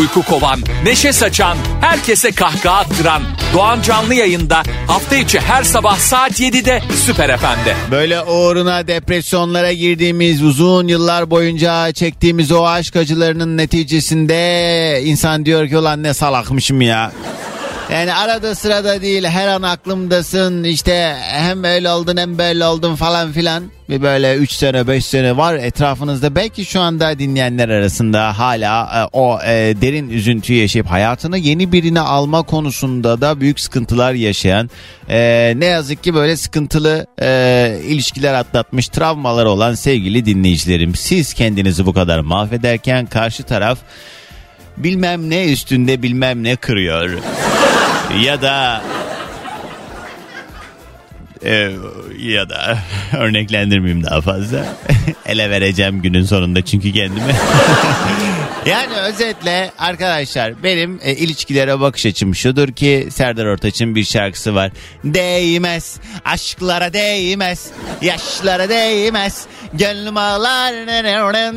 Uyku kovan, neşe saçan, herkese kahkaha attıran Doğan Canlı yayında hafta içi her sabah saat 7'de Süper FM'de. Böyle uğruna depresyonlara girdiğimiz uzun yıllar boyunca çektiğimiz o aşk acılarının neticesinde insan diyor ki ulan ne salakmışım ya. Yani arada sırada değil her an aklımdasın işte hem öyle oldun hem böyle oldun falan filan. Bir böyle 3 sene 5 sene var etrafınızda belki şu anda dinleyenler arasında hala e, o e, derin üzüntüyü yaşayıp hayatını yeni birine alma konusunda da büyük sıkıntılar yaşayan e, ne yazık ki böyle sıkıntılı e, ilişkiler atlatmış travmalar olan sevgili dinleyicilerim. Siz kendinizi bu kadar mahvederken karşı taraf bilmem ne üstünde bilmem ne kırıyor. Ya da e, ya da örneklendirmeyeyim daha fazla. Ele vereceğim günün sonunda çünkü kendimi. yani özetle arkadaşlar benim e, ilişkilere bakış açım şudur ki Serdar Ortaç'ın bir şarkısı var. Değmez, aşklara değmez, yaşlara değmez, gönlüm ağlar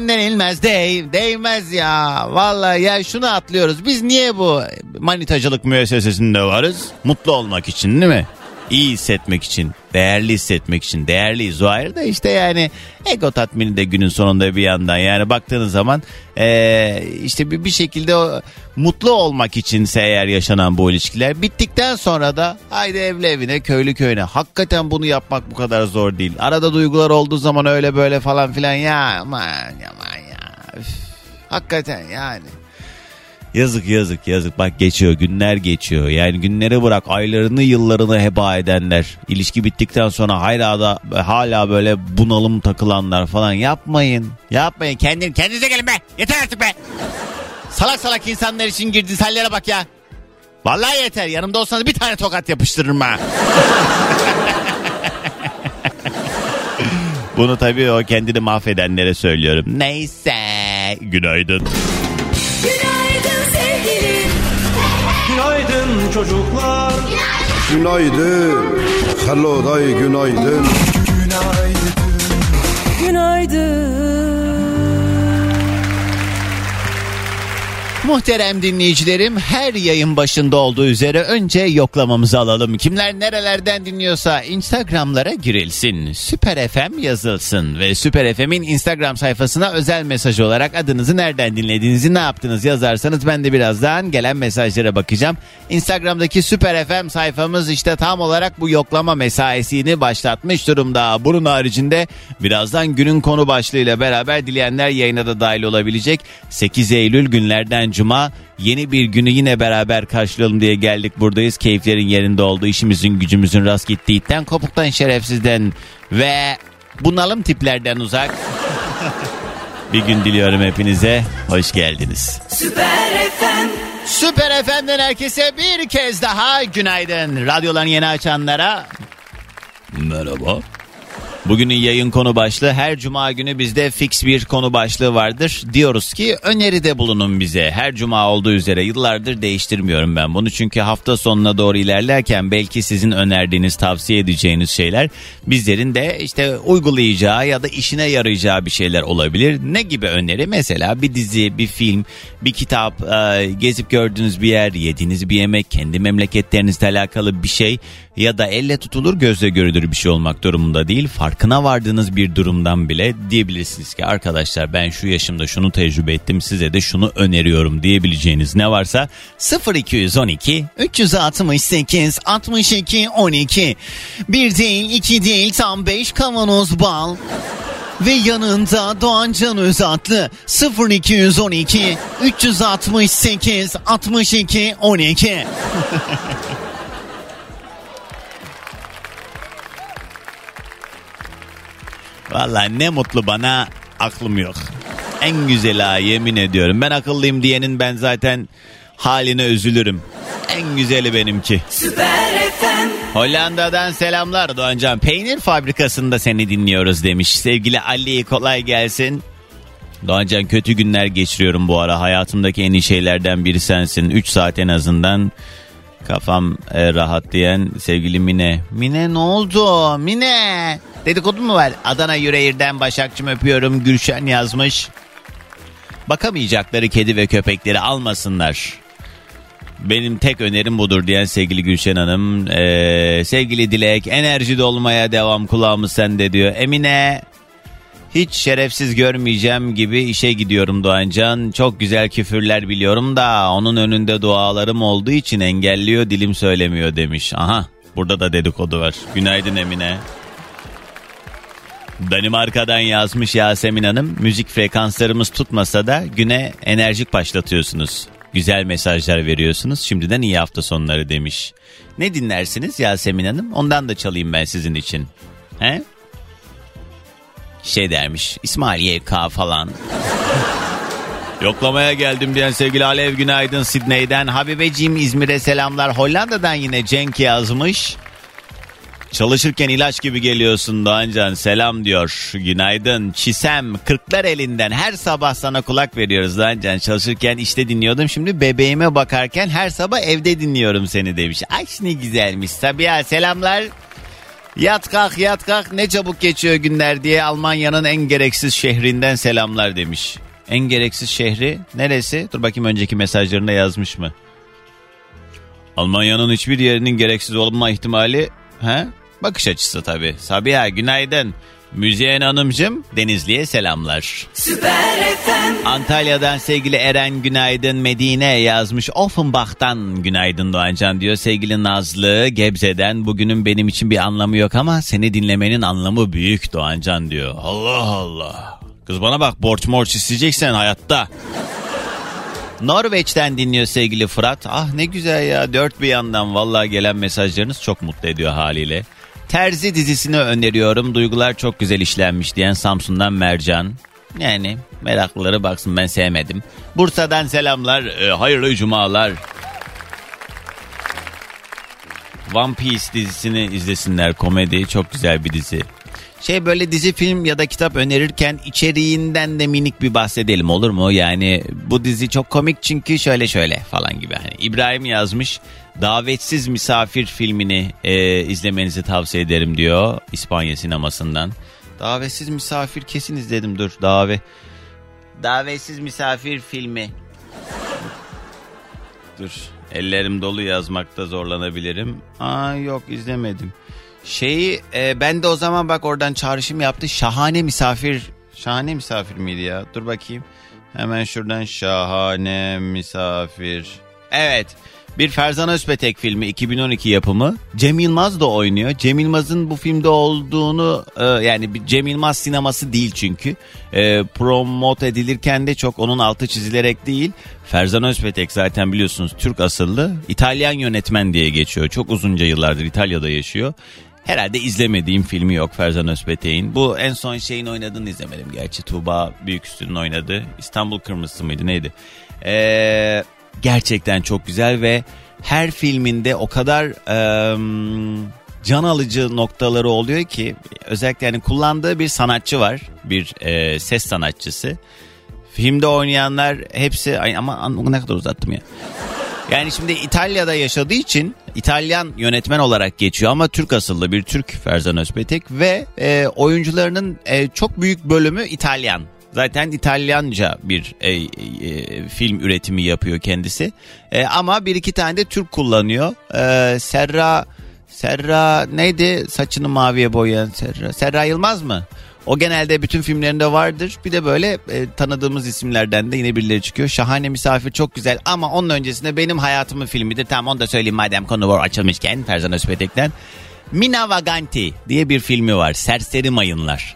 denilmez, değ, değmez ya. Vallahi ya şunu atlıyoruz. Biz niye bu manitacılık müessesesinde varız? Mutlu olmak için değil mi? İyi hissetmek için, değerli hissetmek için, değerliyiz o ayrı da işte yani ego tatmini de günün sonunda bir yandan yani baktığınız zaman ee, işte bir, bir şekilde o, mutlu olmak içinse eğer yaşanan bu ilişkiler bittikten sonra da haydi evli evine köylü köyüne hakikaten bunu yapmak bu kadar zor değil. Arada duygular olduğu zaman öyle böyle falan filan ya aman aman ya Üf, hakikaten yani. Yazık yazık yazık. Bak geçiyor günler geçiyor. Yani günleri bırak aylarını yıllarını heba edenler. İlişki bittikten sonra hala da hala böyle bunalım takılanlar falan. Yapmayın yapmayın. Kendin kendinize gelin be. Yeter artık be. Salak salak insanlar için girdiğiniz hallere bak ya. Vallahi yeter. Yanımda olsanız bir tane tokat yapıştırırım ha. Bunu tabii o kendini mahvedenlere söylüyorum. Neyse. Günaydın. Günaydın çocuklar. Günaydın. Hello day günaydın. Günaydın. Muhterem dinleyicilerim her yayın başında olduğu üzere önce yoklamamızı alalım. Kimler nerelerden dinliyorsa Instagram'lara girilsin. Süper FM yazılsın ve Süper FM'in Instagram sayfasına özel mesaj olarak adınızı nereden dinlediğinizi ne yaptınız yazarsanız ben de birazdan gelen mesajlara bakacağım. Instagram'daki Süper FM sayfamız işte tam olarak bu yoklama mesaisini başlatmış durumda. Bunun haricinde birazdan günün konu başlığıyla beraber dileyenler yayına da dahil olabilecek. 8 Eylül günlerden Cuma yeni bir günü yine beraber karşılayalım diye geldik buradayız. Keyiflerin yerinde olduğu işimizin gücümüzün rast gittiği itten kopuktan şerefsizden ve bunalım tiplerden uzak. bir gün diliyorum hepinize. Hoş geldiniz. Süper FM. Süper FM'den herkese bir kez daha günaydın. Radyolarını yeni açanlara merhaba. Bugünün yayın konu başlığı her cuma günü bizde fix bir konu başlığı vardır. Diyoruz ki öneride bulunun bize. Her cuma olduğu üzere yıllardır değiştirmiyorum ben bunu. Çünkü hafta sonuna doğru ilerlerken belki sizin önerdiğiniz, tavsiye edeceğiniz şeyler bizlerin de işte uygulayacağı ya da işine yarayacağı bir şeyler olabilir. Ne gibi öneri? Mesela bir dizi, bir film, bir kitap, e, gezip gördüğünüz bir yer, yediğiniz bir yemek, kendi memleketlerinizle alakalı bir şey ya da elle tutulur gözle görülür bir şey olmak durumunda değil. Farkına vardığınız bir durumdan bile diyebilirsiniz ki arkadaşlar ben şu yaşımda şunu tecrübe ettim size de şunu öneriyorum. diyebileceğiniz ne varsa 0212 368 62 12 bir değil iki değil tam 5 kavanoz bal. Ve yanında Doğan Can Özatlı 0212 368 62 12 Vallahi ne mutlu bana aklım yok. En güzel ha yemin ediyorum. Ben akıllıyım diyenin ben zaten haline üzülürüm. En güzeli benimki. Süper FM. Hollanda'dan selamlar Doğancan. Peynir fabrikasında seni dinliyoruz demiş. Sevgili Ali kolay gelsin. Doğancan kötü günler geçiriyorum bu ara. Hayatımdaki en iyi şeylerden biri sensin. 3 saat en azından kafam e, rahat diyen sevgili Mine. Mine ne oldu? Mine. Dedikodu mu var? Adana Yüreğir'den Başakçım öpüyorum. Gülşen yazmış. Bakamayacakları kedi ve köpekleri almasınlar. Benim tek önerim budur diyen sevgili Gülşen Hanım. Ee, sevgili Dilek enerji dolmaya devam kulağımız sende diyor. Emine hiç şerefsiz görmeyeceğim gibi işe gidiyorum Doğancan. Çok güzel küfürler biliyorum da onun önünde dualarım olduğu için engelliyor dilim söylemiyor demiş. Aha burada da dedikodu var. Günaydın Emine. Danimarka'dan yazmış Yasemin Hanım. Müzik frekanslarımız tutmasa da güne enerjik başlatıyorsunuz. Güzel mesajlar veriyorsunuz. Şimdiden iyi hafta sonları demiş. Ne dinlersiniz Yasemin Hanım? Ondan da çalayım ben sizin için. He? Şey dermiş. İsmail YK falan. Yoklamaya geldim diyen sevgili Alev günaydın Sidney'den. Habibeciğim İzmir'e selamlar. Hollanda'dan yine Cenk yazmış. Çalışırken ilaç gibi geliyorsun Doğancan selam diyor. Günaydın Çisem kırklar elinden her sabah sana kulak veriyoruz Doğancan. Çalışırken işte dinliyordum şimdi bebeğime bakarken her sabah evde dinliyorum seni demiş. Ay ne güzelmiş Sabiha selamlar. Yat kalk yat kalk ne çabuk geçiyor günler diye Almanya'nın en gereksiz şehrinden selamlar demiş. En gereksiz şehri neresi? Dur bakayım önceki mesajlarında yazmış mı? Almanya'nın hiçbir yerinin gereksiz olma ihtimali he? bakış açısı tabii. Sabiha günaydın. Müzeyyen Hanımcığım Denizli'ye selamlar. Süper FM. Antalya'dan sevgili Eren günaydın Medine yazmış. Offenbach'tan günaydın Doğancan diyor. Sevgili Nazlı Gebze'den bugünün benim için bir anlamı yok ama seni dinlemenin anlamı büyük Doğancan diyor. Allah Allah. Kız bana bak borç morç isteyeceksen hayatta. Norveç'ten dinliyor sevgili Fırat. Ah ne güzel ya dört bir yandan vallahi gelen mesajlarınız çok mutlu ediyor haliyle. Terzi dizisini öneriyorum. Duygular çok güzel işlenmiş diyen Samsun'dan Mercan. Yani meraklıları baksın ben sevmedim. Bursa'dan selamlar. e, hayırlı cumalar. One Piece dizisini izlesinler. Komedi çok güzel bir dizi. Şey böyle dizi film ya da kitap önerirken içeriğinden de minik bir bahsedelim olur mu? Yani bu dizi çok komik çünkü şöyle şöyle falan gibi. Hani İbrahim yazmış davetsiz misafir filmini e, izlemenizi tavsiye ederim diyor İspanya sinemasından. Davetsiz misafir kesin izledim dur davet. Davetsiz misafir filmi. Dur ellerim dolu yazmakta zorlanabilirim. Aa yok izlemedim. Şeyi e, ben de o zaman bak oradan çağrışım yaptı. Şahane misafir. Şahane misafir miydi ya? Dur bakayım. Hemen şuradan şahane misafir. Evet. Bir Ferzan Özpetek filmi 2012 yapımı. Cem Yılmaz da oynuyor. Cem Yılmaz'ın bu filmde olduğunu e, yani Cem Yılmaz sineması değil çünkü. E, edilirken de çok onun altı çizilerek değil. Ferzan Özpetek zaten biliyorsunuz Türk asıllı. İtalyan yönetmen diye geçiyor. Çok uzunca yıllardır İtalya'da yaşıyor. Herhalde izlemediğim filmi yok Ferzan Özpetek'in. Bu en son şeyin oynadığını izlemedim gerçi. Tuğba Büyüküstü'nün oynadı. İstanbul Kırmızısı mıydı neydi? Eee gerçekten çok güzel ve her filminde o kadar eee, can alıcı noktaları oluyor ki özellikle yani kullandığı bir sanatçı var bir eee, ses sanatçısı filmde oynayanlar hepsi ay ama ne kadar uzattım ya yani şimdi İtalya'da yaşadığı için İtalyan yönetmen olarak geçiyor ama Türk asıllı bir Türk Ferzan Özpetek ve e, oyuncularının e, çok büyük bölümü İtalyan. Zaten İtalyanca bir e, e, film üretimi yapıyor kendisi. E, ama bir iki tane de Türk kullanıyor. E, Serra Serra neydi saçını maviye boyayan Serra? Serra Yılmaz mı? O genelde bütün filmlerinde vardır. Bir de böyle e, tanıdığımız isimlerden de yine birileri çıkıyor. Şahane Misafir çok güzel ama onun öncesinde benim hayatımın filmidir. Tamam onu da söyleyeyim madem konu var açılmışken Ferzan Özpetek'ten. Mina Vaganti diye bir filmi var. Serseri Mayınlar.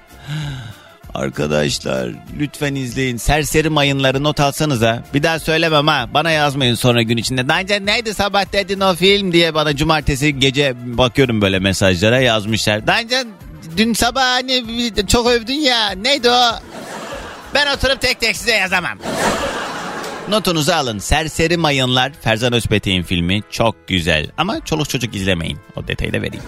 Arkadaşlar lütfen izleyin. Serseri mayınları not alsanıza. Bir daha söylemem ha. Bana yazmayın sonra gün içinde. Daha neydi sabah dedin o film diye bana cumartesi gece bakıyorum böyle mesajlara yazmışlar. Daha dün sabah hani çok övdün ya. Neydi o? Ben oturup tek tek size yazamam. Notunuzu alın. Serseri Mayınlar Ferzan Özpetek'in filmi çok güzel. Ama çoluk çocuk izlemeyin. O detayı da vereyim.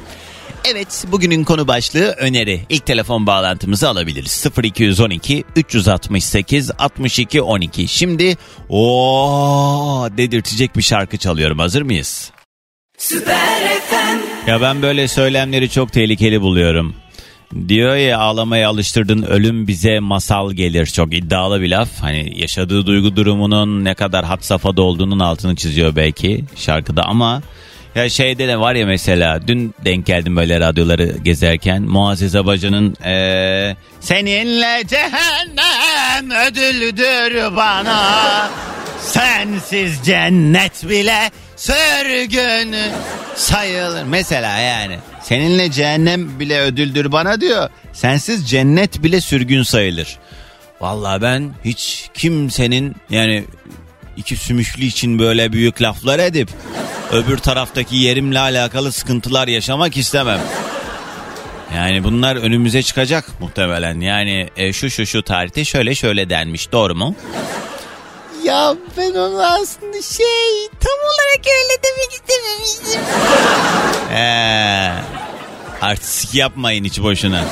Evet bugünün konu başlığı öneri. İlk telefon bağlantımızı alabiliriz. 0212 368 62 12. Şimdi o dedirtecek bir şarkı çalıyorum. Hazır mıyız? Süper FM. Ya ben böyle söylemleri çok tehlikeli buluyorum. Diyor ya ağlamaya alıştırdın ölüm bize masal gelir. Çok iddialı bir laf. Hani yaşadığı duygu durumunun ne kadar had safhada olduğunun altını çiziyor belki şarkıda ama ya şeyde de var ya mesela dün denk geldim böyle radyoları gezerken Muazzez Abacı'nın eee, Seninle cehennem ödüldür bana Sensiz cennet bile sürgün sayılır. Mesela yani seninle cehennem bile ödüldür bana diyor. Sensiz cennet bile sürgün sayılır. Vallahi ben hiç kimsenin yani iki sümüşlü için böyle büyük laflar edip öbür taraftaki yerimle alakalı sıkıntılar yaşamak istemem. Yani bunlar önümüze çıkacak muhtemelen. Yani e, şu şu şu tarihte şöyle şöyle denmiş. Doğru mu? Ya ben onu aslında şey tam olarak öyle demek istememiştim. Ee, artistik yapmayın hiç boşuna.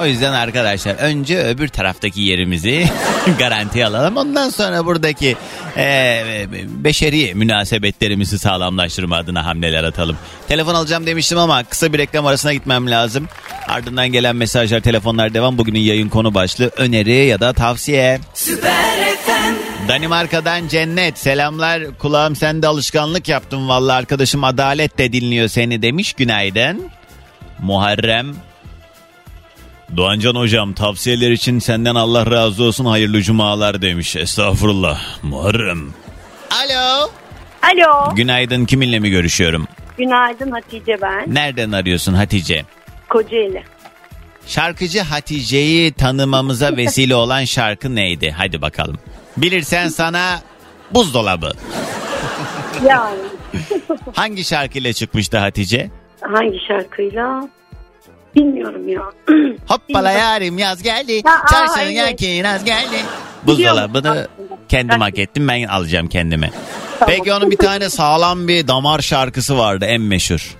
O yüzden arkadaşlar önce öbür taraftaki yerimizi garantiye alalım. Ondan sonra buradaki e, beşeri münasebetlerimizi sağlamlaştırma adına hamleler atalım. Telefon alacağım demiştim ama kısa bir reklam arasına gitmem lazım. Ardından gelen mesajlar, telefonlar devam. Bugünün yayın konu başlığı öneri ya da tavsiye. Süper FM. Danimarka'dan Cennet selamlar kulağım sende alışkanlık yaptım valla arkadaşım Adalet de dinliyor seni demiş günaydın. Muharrem Doğancan hocam tavsiyeler için senden Allah razı olsun hayırlı cumalar demiş estağfurullah Muharrem. Alo. Alo. Günaydın kiminle mi görüşüyorum? Günaydın Hatice ben. Nereden arıyorsun Hatice? Kocaeli. Şarkıcı Hatice'yi tanımamıza vesile olan şarkı neydi? Hadi bakalım. Bilirsen sana buzdolabı. Yani Hangi şarkıyla çıkmıştı Hatice? hangi şarkıyla? Bilmiyorum ya. Hoppala yarim yaz geldi. Ha, aa, Çarşının evet. yelkeği naz geldi. Buzdolabını kendim hak ettim ben alacağım kendime. Tamam. Peki onun bir tane sağlam bir damar şarkısı vardı en meşhur.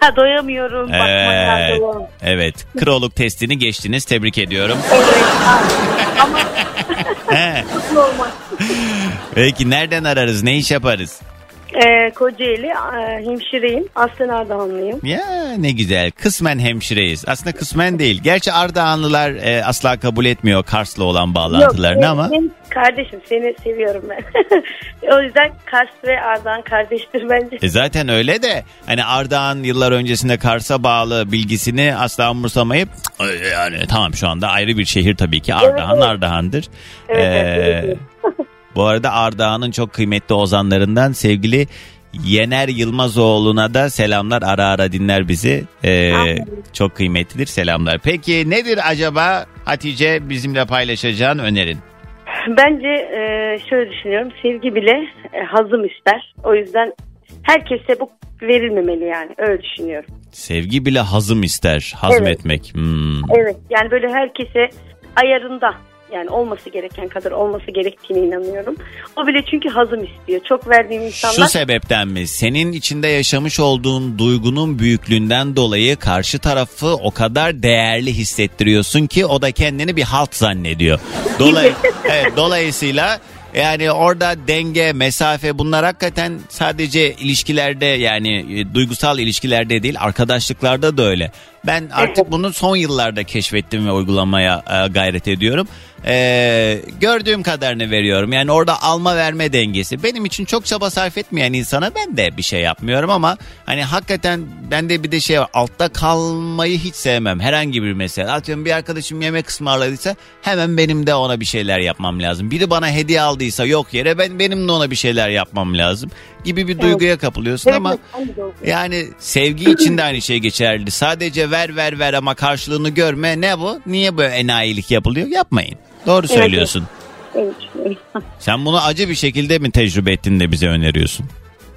ha doyamıyorum. Evet. Evet. Evet. Kroluk testini geçtiniz. Tebrik ediyorum. Evet. Ama. Peki nereden ararız? Ne iş yaparız? Ee, Kocaeli e, hemşireyim. Aslen Ardahanlıyım. Ya ne güzel. Kısmen hemşireyiz. Aslında kısmen değil. Gerçi Ardahanlılar e, asla kabul etmiyor Kars'la olan bağlantılarını Yok, ama. benim kardeşim seni seviyorum ben. o yüzden Kars ve Ardahan kardeştir bence. E zaten öyle de hani Ardahan yıllar öncesinde Kars'a bağlı bilgisini asla umursamayıp "Cık, yani tamam şu anda ayrı bir şehir tabii ki Ardahan Evet, evet. Ardahan'dır. Evet, Ee, evet, evet. Bu arada Ardahan'ın çok kıymetli ozanlarından sevgili Yener Yılmazoğlu'na da selamlar ara ara dinler bizi. Ee, çok kıymetlidir selamlar. Peki nedir acaba Hatice bizimle paylaşacağın önerin? Bence e, şöyle düşünüyorum. Sevgi bile e, hazım ister. O yüzden herkese bu verilmemeli yani. Öyle düşünüyorum. Sevgi bile hazım ister, hazmetmek. Hmm. Evet yani böyle herkese ayarında yani olması gereken kadar olması gerektiğine inanıyorum. O bile çünkü hazım istiyor. Çok verdiğim insanlar Şu sebepten mi? Senin içinde yaşamış olduğun duygunun büyüklüğünden dolayı karşı tarafı o kadar değerli hissettiriyorsun ki o da kendini bir halt zannediyor. Dolay evet, dolayısıyla yani orada denge, mesafe bunlar hakikaten sadece ilişkilerde yani e, duygusal ilişkilerde değil arkadaşlıklarda da öyle. Ben artık bunu son yıllarda keşfettim ve uygulamaya e, gayret ediyorum. E, gördüğüm kadarını veriyorum. Yani orada alma verme dengesi. Benim için çok çaba sarf etmeyen insana ben de bir şey yapmıyorum ama hani hakikaten bende bir de şey var. Altta kalmayı hiç sevmem. Herhangi bir mesele. Atıyorum bir arkadaşım yemek ısmarladıysa hemen benim de ona bir şeyler yapmam lazım. Biri bana hediye aldıysa yok yere ben benim de ona bir şeyler yapmam lazım gibi bir duyguya kapılıyorsun Evet, ama de o- yani sevgi için de aynı şey geçerli. Sadece ver ver ver ama karşılığını görme. Ne bu? Niye böyle enayilik yapılıyor? Yapmayın. Doğru Evet, söylüyorsun. Sen bunu acı bir şekilde mi tecrübe ettin de bize öneriyorsun?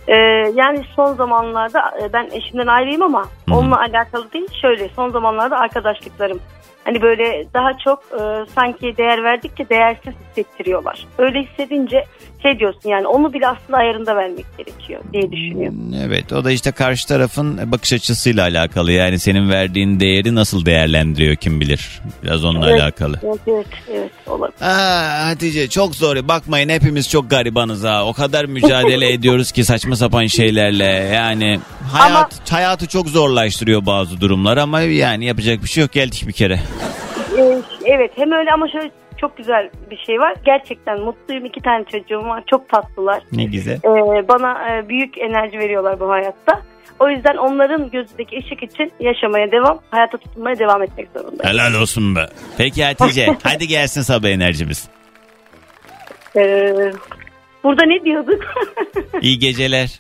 Ee, yani son zamanlarda e, ben eşimden ayrıyım ama onunla alakalı değil. Şöyle son zamanlarda arkadaşlıklarım Hani böyle daha çok e, sanki değer verdikçe değersiz hissettiriyorlar. Öyle hissedince şey diyorsun yani onu bile aslında ayarında vermek gerekiyor diye düşünüyorum. Evet o da işte karşı tarafın bakış açısıyla alakalı. Yani senin verdiğin değeri nasıl değerlendiriyor kim bilir. Biraz onunla Evet. alakalı. Evet evet, evet olabilir. Aa, Hatice çok zor. Bakmayın hepimiz çok garibanız ha. O kadar mücadele ediyoruz ki saçma sapan şeylerle. Yani hayat hayatı çok zorlaştırıyor bazı durumlar ama yani yapacak bir şey yok. Geldik bir kere. Ee, evet hem öyle ama şöyle çok güzel bir şey var. Gerçekten mutluyum. iki tane çocuğum var. Çok tatlılar. Ne güzel. Ee, bana e, büyük enerji veriyorlar bu hayatta. O yüzden onların gözündeki ışık için yaşamaya devam, hayata tutunmaya devam etmek zorundayım. Helal olsun be. Peki Hatice hadi gelsin sabah enerjimiz. Ee, burada ne diyorduk? İyi geceler.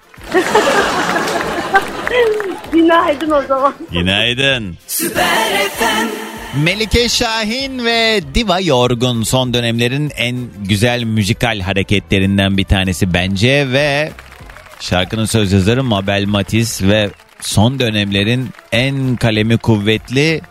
Günaydın o zaman. Günaydın. Süper FM. Melike Şahin ve Diva Yorgun son dönemlerin en güzel müzikal hareketlerinden bir tanesi bence ve şarkının söz yazarı Mabel Matiz ve son dönemlerin en kalemi kuvvetli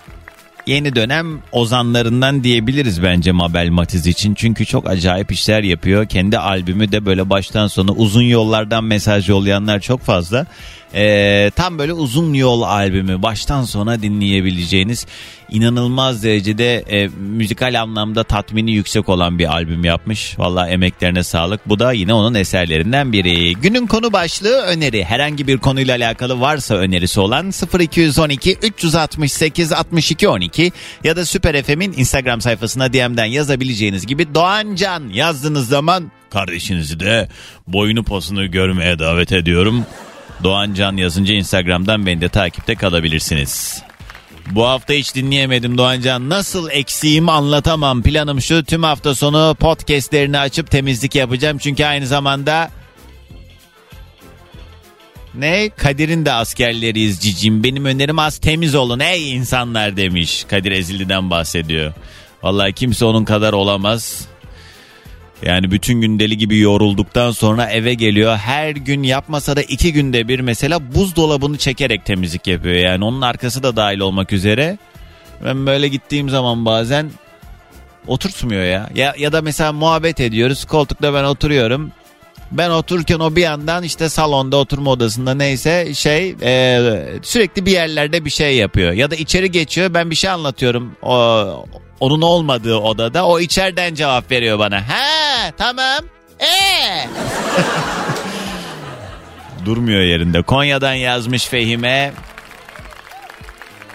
yeni dönem ozanlarından diyebiliriz bence Mabel Matiz için. Çünkü çok acayip işler yapıyor. Kendi albümü de böyle baştan sona uzun yollardan mesaj yollayanlar çok fazla. Ee, tam böyle uzun yol albümü baştan sona dinleyebileceğiniz inanılmaz derecede e, müzikal anlamda tatmini yüksek olan bir albüm yapmış. Valla emeklerine sağlık. Bu da yine onun eserlerinden biri. Günün konu başlığı öneri. Herhangi bir konuyla alakalı varsa önerisi olan 0212 368 62 12 ya da Süper FM'in Instagram sayfasına DM'den yazabileceğiniz gibi Doğan Can yazdığınız zaman kardeşinizi de boyunu posunu görmeye davet ediyorum. Doğan Can yazınca Instagram'dan beni de takipte kalabilirsiniz. Bu hafta hiç dinleyemedim Doğancan. Nasıl eksiğimi anlatamam. Planım şu tüm hafta sonu podcastlerini açıp temizlik yapacağım. Çünkü aynı zamanda ne? Kadir'in de askerleriyiz cicim. Benim önerim az temiz olun ey insanlar demiş. Kadir Ezildi'den bahsediyor. Vallahi kimse onun kadar olamaz. Yani bütün gün deli gibi yorulduktan sonra eve geliyor. Her gün yapmasa da iki günde bir mesela buzdolabını çekerek temizlik yapıyor. Yani onun arkası da dahil olmak üzere. Ben böyle gittiğim zaman bazen oturtmuyor ya. Ya, ya da mesela muhabbet ediyoruz. Koltukta ben oturuyorum. Ben otururken o bir yandan işte salonda oturma odasında neyse şey e, sürekli bir yerlerde bir şey yapıyor. Ya da içeri geçiyor ben bir şey anlatıyorum o, onun olmadığı odada o içeriden cevap veriyor bana. Ha tamam. Ee. Durmuyor yerinde. Konya'dan yazmış Fehime.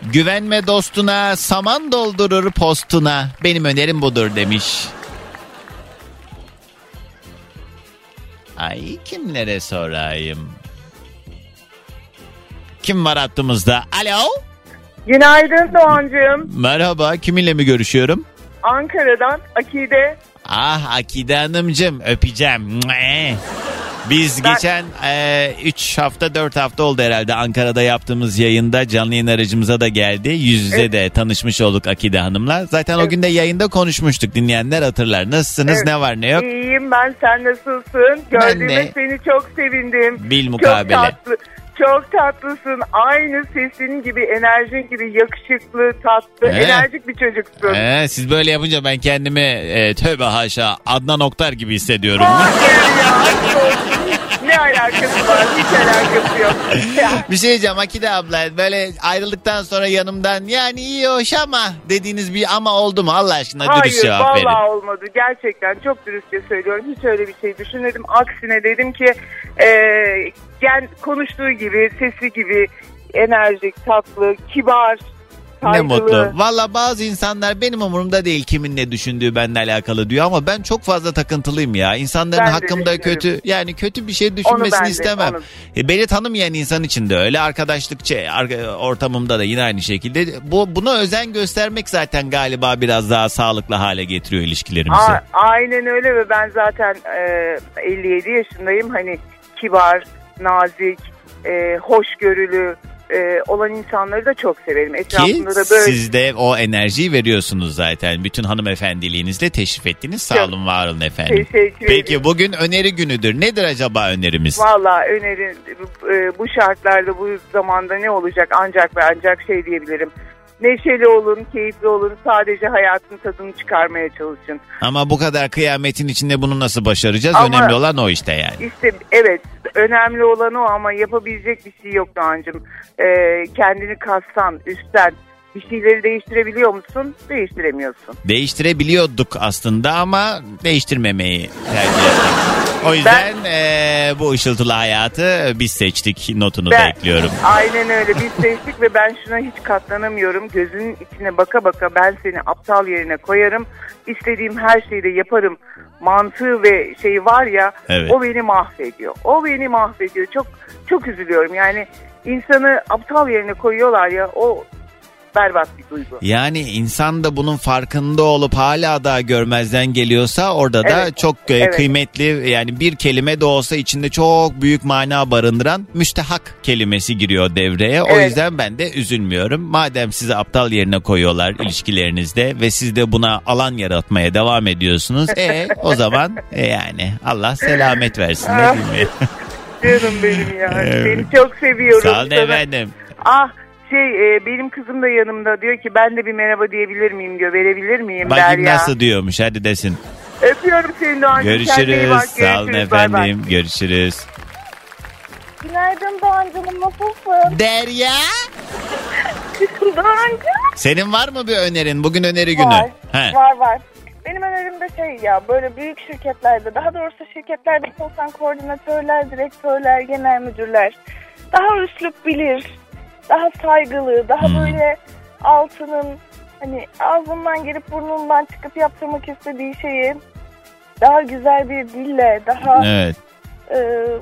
Güvenme dostuna, saman doldurur postuna. Benim önerim budur demiş. Ay kimlere sorayım? Kim var hattımızda? Alo? Günaydın Doğancığım. Merhaba, kiminle mi görüşüyorum? Ankara'dan Akide. Ah Akide Hanımcığım öpeceğim. Biz Ben- geçen 3 hafta 4 hafta oldu herhalde Ankara'da yaptığımız yayında canlı yayın aracımıza da geldi. Yüz yüze de tanışmış olduk Akide Hanım'la. Zaten o gün de yayında konuşmuştuk dinleyenler hatırlar. Nasılsınız Evet. ne var ne yok? İyiyim ben sen nasılsın? Gördüğüme seni çok sevindim. Bil mukabele. Çok tatlı. Çok tatlısın. Aynı sesin gibi, enerjin gibi yakışıklı, tatlı, Ee? enerjik bir çocuksun. Ee, siz böyle yapınca ben kendimi e, tövbe haşa Adnan Oktar gibi hissediyorum. Hayır ya. Ne alakası var? Hiç alakası yok. bir şey diyeceğim Akide abla böyle ayrıldıktan sonra yanımdan yani iyi hoş ama dediğiniz bir ama oldu mu Allah aşkına dürüst Hayır cevap verin. vallahi olmadı. Gerçekten çok dürüstçe söylüyorum. Hiç öyle bir şey düşünmedim. Aksine dedim ki e, gen, konuştuğu gibi, sesi gibi enerjik, tatlı, kibar, Ne mutlu. Valla bazı insanlar benim umurumda değil kimin ne düşündüğü benimle alakalı diyor ama ben çok fazla takıntılıyım ya. İnsanların Ben hakkımda kötü yani kötü bir şey Onu düşünmesini ben de, istemem. onu. E, beni tanımayan insan için de öyle arkadaşlık şey, arka- ortamımda da yine aynı şekilde. Bu buna özen göstermek zaten galiba biraz daha sağlıklı hale getiriyor ilişkilerimizi. A- aynen öyle ve ben zaten e, 57 yaşındayım. Hani kibar, nazik, e, hoşgörülü e, olan insanları da çok severim. Ki Etrafımda da böyle siz de o enerjiyi veriyorsunuz zaten. Bütün hanımefendiliğinizle teşrif ettiniz. Sağ olun var olun efendim. teşekkür Peki ederim. bugün öneri günüdür. Nedir acaba önerimiz? Valla önerin e, bu şartlarda bu zamanda ne olacak ancak ve ancak şey diyebilirim. Neşeli olun, keyifli olun. Sadece hayatın tadını çıkarmaya çalışın. Ama bu kadar kıyametin içinde bunu nasıl başaracağız? Ama- Önemli olan o işte yani. İşte evet önemli olan o ama yapabilecek bir şey yok Doğancığım. Ee, kendini kastan, üstten bir şeyleri değiştirebiliyor musun? Değiştiremiyorsun. Değiştirebiliyorduk aslında ama değiştirmemeyi tercih ettik. O yüzden eee, bu ışıltılı hayatı biz seçtik notunu da ekliyorum. Aynen öyle biz seçtik ve ben şuna hiç katlanamıyorum. Gözünün içine baka baka ben seni aptal yerine koyarım. İstediğim her şeyi de yaparım. Mantığı ve şeyi var ya Evet. o beni mahvediyor. O beni mahvediyor. Çok çok üzülüyorum. Yani insanı aptal yerine koyuyorlar ya o berbat bir duygu. Yani insan da bunun farkında olup hala da görmezden geliyorsa orada da Evet, çok e, evet. kıymetli yani bir kelime de olsa içinde çok büyük mana barındıran müstehak kelimesi giriyor devreye. O Evet. yüzden ben de üzülmüyorum. Madem sizi aptal yerine koyuyorlar ilişkilerinizde ve siz de buna alan yaratmaya devam ediyorsunuz. E o zaman e, yani Allah selamet versin ne ya. Canım benim ya. Evet. Seni çok seviyorum. Sağ olun Sana- efendim. Ah şey e, benim kızım da yanımda diyor ki ben de bir merhaba diyebilir miyim diyor. Verebilir miyim Bakayım Derya. nasıl diyormuş hadi desin. Öpüyorum seni iyi Görüşürüz. bak. Sağ olun Görüşürüz. Bay bay. efendim. Görüşürüz. Günaydın Doğancığım nasılsın? Derya. Doğancığım. Senin var mı bir önerin? Bugün öneri günü. Var. He. Var var. Benim önerim de şey ya böyle büyük şirketlerde daha doğrusu şirketlerde çalışan koordinatörler, direktörler, genel müdürler daha üslup bilir, daha saygılı, daha Hmm. böyle altının hani ağzından girip burnundan çıkıp yaptırmak istediği şeyi daha güzel bir dille, daha Evet. E,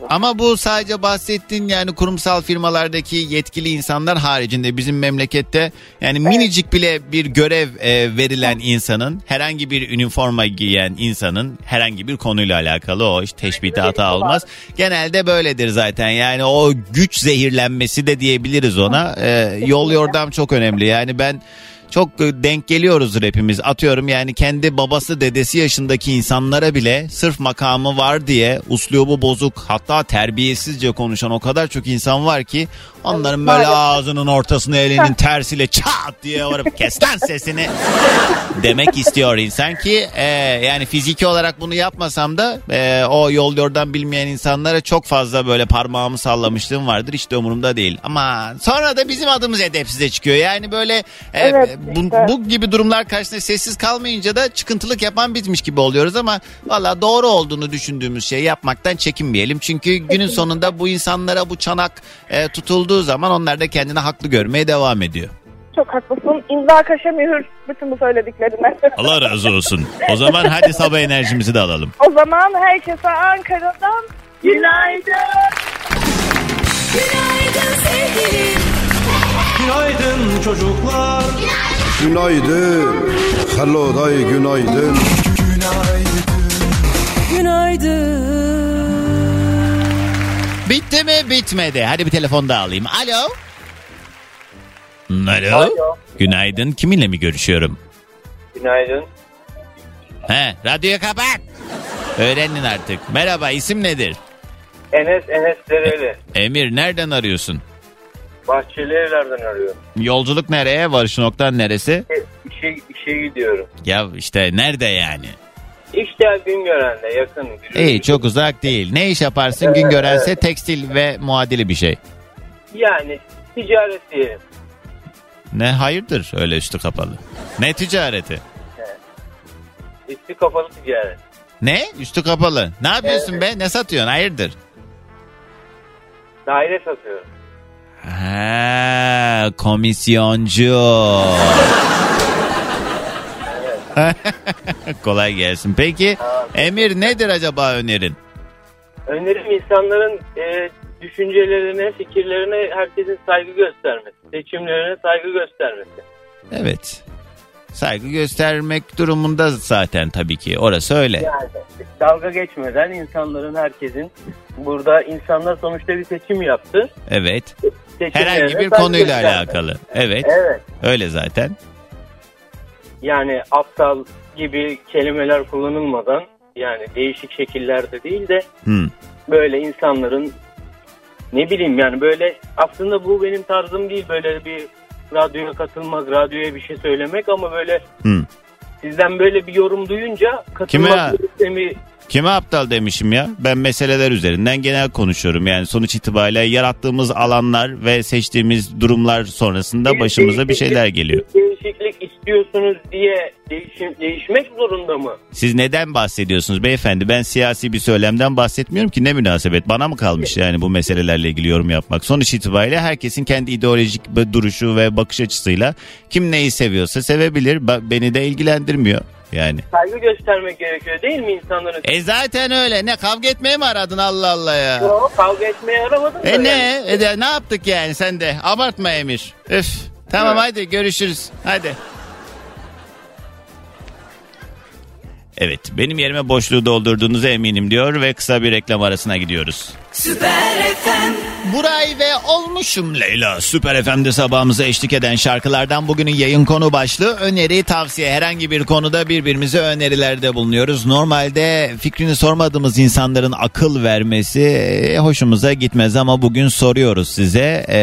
Ama bu sadece bahsettiğin yani kurumsal firmalardaki yetkili insanlar haricinde bizim memlekette yani minicik bile bir görev e, verilen insanın herhangi bir üniforma giyen insanın herhangi bir konuyla alakalı o işte teşbihte hata olmaz. Genelde böyledir zaten. Yani o güç zehirlenmesi de diyebiliriz ona. E, yol yordam çok önemli. Yani ben çok e, denk geliyoruzdur hepimiz. Atıyorum yani kendi babası dedesi yaşındaki insanlara bile sırf makamı var diye uslubu bozuk hatta terbiyesizce konuşan o kadar çok insan var ki onların böyle ağzının ortasına elinin tersiyle çat diye varıp kes lan sesini. demek istiyor insan ki e, yani fiziki olarak bunu yapmasam da e, o yol yordan bilmeyen insanlara çok fazla böyle parmağımı sallamışlığım vardır. Hiç de umurumda değil. Ama sonra da bizim adımız edepsize çıkıyor. Yani böyle e, Evet, bu, bu gibi durumlar karşısında sessiz kalmayınca da çıkıntılık yapan bitmiş gibi oluyoruz ama valla doğru olduğunu düşündüğümüz şeyi yapmaktan çekinmeyelim çünkü günün sonunda bu insanlara bu çanak e, tutulduğu zaman onlar da kendini haklı görmeye devam ediyor. çok haklısın. İmza kaşe mühür bütün bu söylediklerine. Allah razı olsun. O zaman hadi sabah enerjimizi de alalım. O zaman herkese Ankara'dan günaydın. Günaydın sevgilim. Günaydın çocuklar. Günaydın. Hello day günaydın. Bitti mi bitmedi. Hadi bir telefon daha alayım. Alo. Alo. Günaydın. Kiminle mi görüşüyorum? Günaydın. He, radyoyu kapat. Öğrenin artık. Merhaba isim nedir? Enes Enes Dereli. Emir nereden arıyorsun? Bahçeli evlerden arıyorum. Yolculuk nereye? Varış noktan neresi? E, İşe, işe gidiyorum. Ya işte nerede yani? İşte Güngören'de yakın. İyi çok uzak değil. Ne iş yaparsın? Gün görense tekstil ve muadili bir şey. Yani ticaret diyelim. Ne hayırdır öyle üstü kapalı? Ne ticareti? Üstü kapalı ticaret. Ne? Üstü kapalı. Ne yapıyorsun be? Ne satıyorsun? Hayırdır? Daire satıyorum. Ha, komisyoncu. Kolay gelsin. Peki Emir nedir acaba önerin? Önerim insanların e, düşüncelerine, fikirlerine herkesin saygı göstermesi. Seçimlerine saygı göstermesi. Evet. Saygı göstermek durumunda zaten tabii ki. Orası öyle. Yani dalga geçmeden insanların herkesin burada insanlar sonuçta bir seçim yaptı. Evet. Herhangi bir konuyla göstermesi. alakalı. Evet. Evet. Öyle zaten. Yani aptal gibi kelimeler kullanılmadan yani değişik şekillerde değil de Hmm. böyle insanların ne bileyim yani böyle aslında bu benim tarzım değil böyle bir radyoya katılmak, radyoya bir şey söylemek ama böyle Hı. sizden böyle bir yorum duyunca Kime? katılmak istemi Kime aptal demişim ya? Ben meseleler üzerinden genel konuşuyorum. Yani sonuç itibariyle yarattığımız alanlar ve seçtiğimiz durumlar sonrasında başımıza bir şeyler geliyor. Değişiklik istiyorsunuz diye değişim, değişmek zorunda mı? Siz neden bahsediyorsunuz beyefendi? Ben siyasi bir söylemden bahsetmiyorum ki ne münasebet. Bana mı kalmış yani bu meselelerle ilgili yorum yapmak? Sonuç itibariyle herkesin kendi ideolojik duruşu ve bakış açısıyla kim neyi seviyorsa sevebilir. Beni de ilgilendirmiyor yani. Saygı göstermek gerekiyor değil mi insanların? E zaten öyle. Ne kavga etmeye mi aradın Allah Allah ya? Yo, kavga etmeye aramadım da. E ne? yani. E de, ne yaptık yani sen de? Abartma Emir. Üf. Tamam hadi görüşürüz. Hadi. Evet benim yerime boşluğu doldurduğunuza eminim diyor ve kısa bir reklam arasına gidiyoruz. Süper FM. Buray ve olmuşum Leyla. Süper FM'de sabahımıza eşlik eden şarkılardan bugünün yayın konu başlığı öneri tavsiye. Herhangi bir konuda birbirimize önerilerde bulunuyoruz. Normalde fikrini sormadığımız insanların akıl vermesi e, hoşumuza gitmez ama bugün soruyoruz size. E,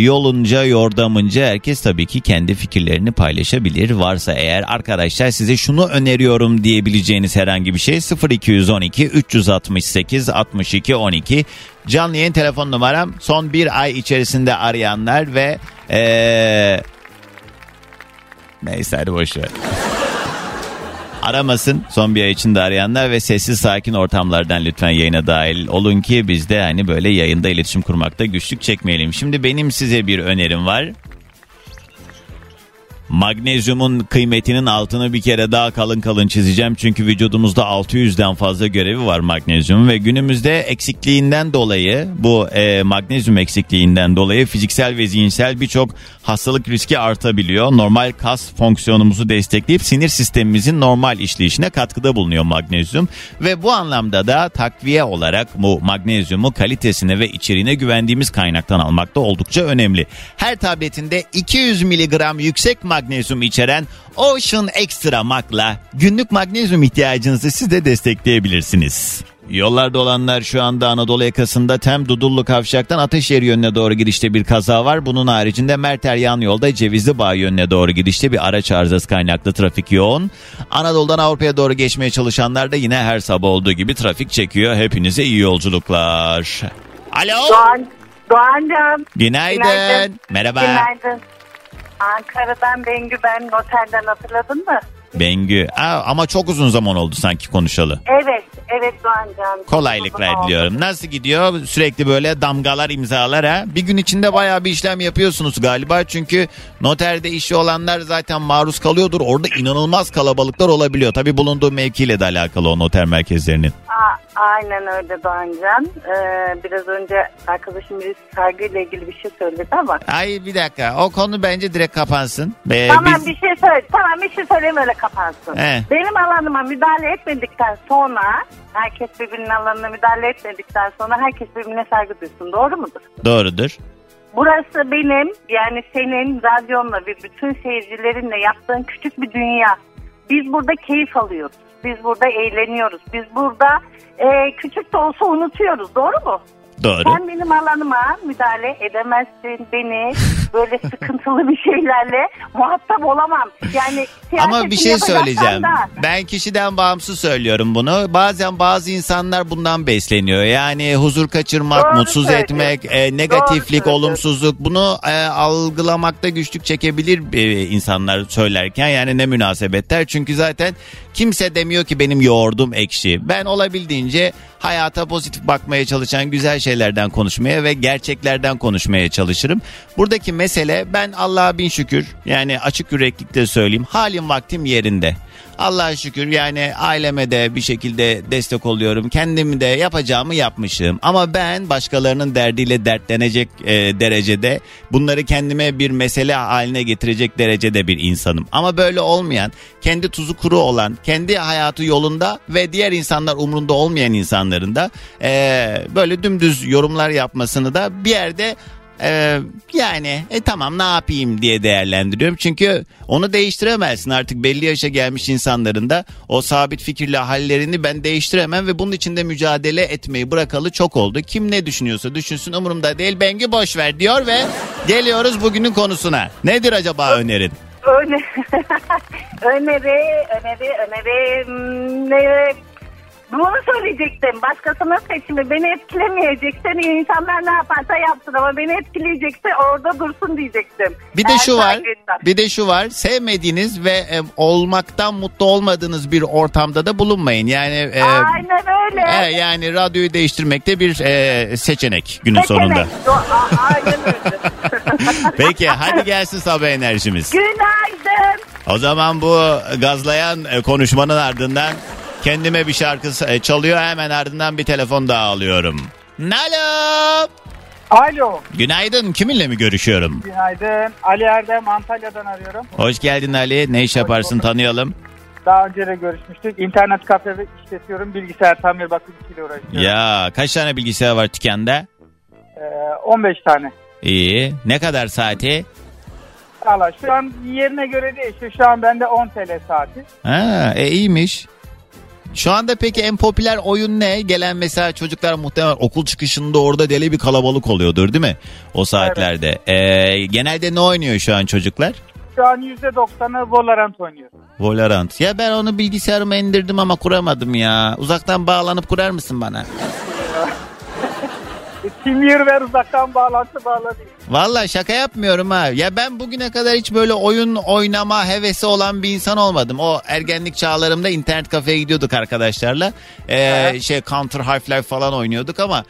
yolunca yordamınca herkes tabii ki kendi fikirlerini paylaşabilir. Varsa eğer arkadaşlar size şunu öneriyorum diyebileceğiniz herhangi bir şey 0212 368 62 12 Canlı yayın telefon numaram son bir ay içerisinde arayanlar ve ee, neyse hadi boşver. Aramasın son bir ay içinde arayanlar ve sessiz sakin ortamlardan lütfen yayına dahil olun ki biz de hani böyle yayında iletişim kurmakta güçlük çekmeyelim. Şimdi benim size bir önerim var. Magnezyumun kıymetinin altını bir kere daha kalın kalın çizeceğim. Çünkü vücudumuzda 600'den fazla görevi var magnezyum ve günümüzde eksikliğinden dolayı bu e, magnezyum eksikliğinden dolayı fiziksel ve zihinsel birçok hastalık riski artabiliyor. Normal kas fonksiyonumuzu destekleyip sinir sistemimizin normal işleyişine katkıda bulunuyor magnezyum ve bu anlamda da takviye olarak bu magnezyumu kalitesine ve içeriğine güvendiğimiz kaynaktan almak da oldukça önemli. Her tabletinde 200 miligram yüksek magnezyum içeren Ocean Extra Mag'la günlük magnezyum ihtiyacınızı siz de destekleyebilirsiniz. Yollarda olanlar şu anda Anadolu yakasında Tem Dudullu Kavşak'tan Ateşehir yönüne doğru gidişte bir kaza var. Bunun haricinde Merter yan yolda Cevizli Bağ yönüne doğru gidişte bir araç arızası kaynaklı trafik yoğun. Anadolu'dan Avrupa'ya doğru geçmeye çalışanlar da yine her sabah olduğu gibi trafik çekiyor. Hepinize iyi yolculuklar. Alo. Doğan, Doğancığım. Günaydın. Günaydın. Merhaba. Günaydın. Ankara'dan Bengü ben noterden hatırladın mı? Bengü. Aa, ama çok uzun zaman oldu sanki konuşalı. Evet, evet Doğancığım. Kolaylıklar Uzun oldu. diliyorum. Nasıl gidiyor? Sürekli böyle damgalar imzalar ha. Bir gün içinde bayağı bir işlem yapıyorsunuz galiba. Çünkü noterde işi olanlar zaten maruz kalıyordur. Orada inanılmaz kalabalıklar olabiliyor. Tabii bulunduğu mevkiyle de alakalı o noter merkezlerinin. Aa, aynen öyle Doğancan. Ee, biraz önce arkadaşım bir saygıyla ilgili bir şey söyledi ama. Ay bir dakika. O konu bence direkt kapansın. Be, tamam biz- bir şey söyle. Tamam bir şey söyleyeyim öyle kapansın. He. Benim alanıma müdahale etmedikten sonra herkes birbirinin alanına müdahale etmedikten sonra herkes birbirine saygı duysun. Doğru mudur? Doğrudur. Burası benim yani senin radyonla ve bütün seyircilerinle yaptığın küçük bir dünya. Biz burada keyif alıyoruz. Biz burada eğleniyoruz. Biz burada e, küçük de olsa unutuyoruz. Doğru mu? Doğru. Sen benim alanıma müdahale edemezsin. Beni böyle sıkıntılı bir şeylerle muhatap olamam. Yani Ama bir şey söyleyeceğim. da- Ben kişiden bağımsız söylüyorum bunu. Bazen bazı insanlar bundan besleniyor. Yani huzur kaçırmak, Doğru mutsuz söylüyorsun. etmek, e, Doğru negatiflik, söylüyorsun. olumsuzluk bunu e, algılamakta güçlük çekebilir e, insanlar söylerken. Yani ne münasebetler. Çünkü zaten kimse demiyor ki benim yoğurdum ekşi. Ben olabildiğince hayata pozitif bakmaya çalışan güzel şeylerden konuşmaya ve gerçeklerden konuşmaya çalışırım. Buradaki mesele ben Allah'a bin şükür yani açık yüreklikte söyleyeyim halim vaktim yerinde. Allah'a şükür yani aileme de bir şekilde destek oluyorum. Kendimi de yapacağımı yapmışım. Ama ben başkalarının derdiyle dertlenecek e, derecede bunları kendime bir mesele haline getirecek derecede bir insanım. Ama böyle olmayan, kendi tuzu kuru olan, kendi hayatı yolunda ve diğer insanlar umrunda olmayan insanların da e, böyle dümdüz yorumlar yapmasını da bir yerde e, yani e tamam ne yapayım diye değerlendiriyorum. Çünkü onu değiştiremezsin artık belli yaşa gelmiş insanların da o sabit fikirli hallerini ben değiştiremem ve bunun için de mücadele etmeyi bırakalı çok oldu. Kim ne düşünüyorsa düşünsün umurumda değil Bengü boş ver diyor ve geliyoruz bugünün konusuna. Nedir acaba önerin? Öne öneri, öneri, öneri. Ne? Bunu söyleyecektim. Başkasının seçimi beni etkilemeyecekse insanlar ne yaparsa yapsın ama beni etkileyecekse orada dursun diyecektim. Bir de Eğer şu var. saygıysa. Bir de şu var. Sevmediğiniz ve e, olmaktan mutlu olmadığınız bir ortamda da bulunmayın. Yani e, Aynen öyle. e, yani radyoyu değiştirmek de bir e, seçenek günün Seçenek. sonunda. Aynen öyle. Peki hadi gelsin sabah enerjimiz. Günaydın. O zaman bu gazlayan e, konuşmanın ardından kendime bir şarkı e, çalıyor. Hemen ardından bir telefon daha alıyorum. Alo. Alo. Günaydın. Kiminle mi görüşüyorum? Günaydın. Ali Erdem Antalya'dan arıyorum. Hoş geldin Ali. Ne iş yaparsın tanıyalım. Daha önce de görüşmüştük. İnternet kafe işletiyorum. Bilgisayar tamir bakım işiyle uğraşıyorum. Ya kaç tane bilgisayar var dükkanda? Ee, 15 tane. İyi. Ne kadar saati? Valla şu an yerine göre değişiyor. Şu an bende 10 TL saati. Ha, e, iyiymiş. Şu anda peki en popüler oyun ne? Gelen mesela çocuklar muhtemelen okul çıkışında orada deli bir kalabalık oluyordur değil mi? O saatlerde. E, genelde ne oynuyor şu an çocuklar? Şu an %90'ı Valorant oynuyor. Valorant. Ya ben onu bilgisayarıma indirdim ama kuramadım ya. Uzaktan bağlanıp kurar mısın bana? Kimliği ver uzaktan bağlantı bağlanıyor. Valla şaka yapmıyorum ha. Ya ben bugüne kadar hiç böyle oyun oynama hevesi olan bir insan olmadım. O ergenlik çağlarımda internet kafeye gidiyorduk arkadaşlarla. Ee, şey Counter Half-Life falan oynuyorduk ama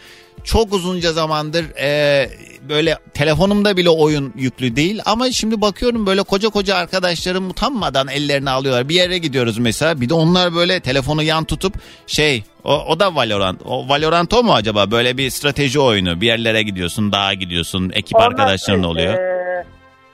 çok uzunca zamandır e, böyle telefonumda bile oyun yüklü değil. Ama şimdi bakıyorum böyle koca koca arkadaşlarım utanmadan ellerini alıyorlar. Bir yere gidiyoruz mesela bir de onlar böyle telefonu yan tutup şey o, o da Valorant. O Valorant o mu acaba? Böyle bir strateji oyunu. Bir yerlere gidiyorsun, dağa gidiyorsun, ekip Onlar arkadaşların şey, oluyor. E,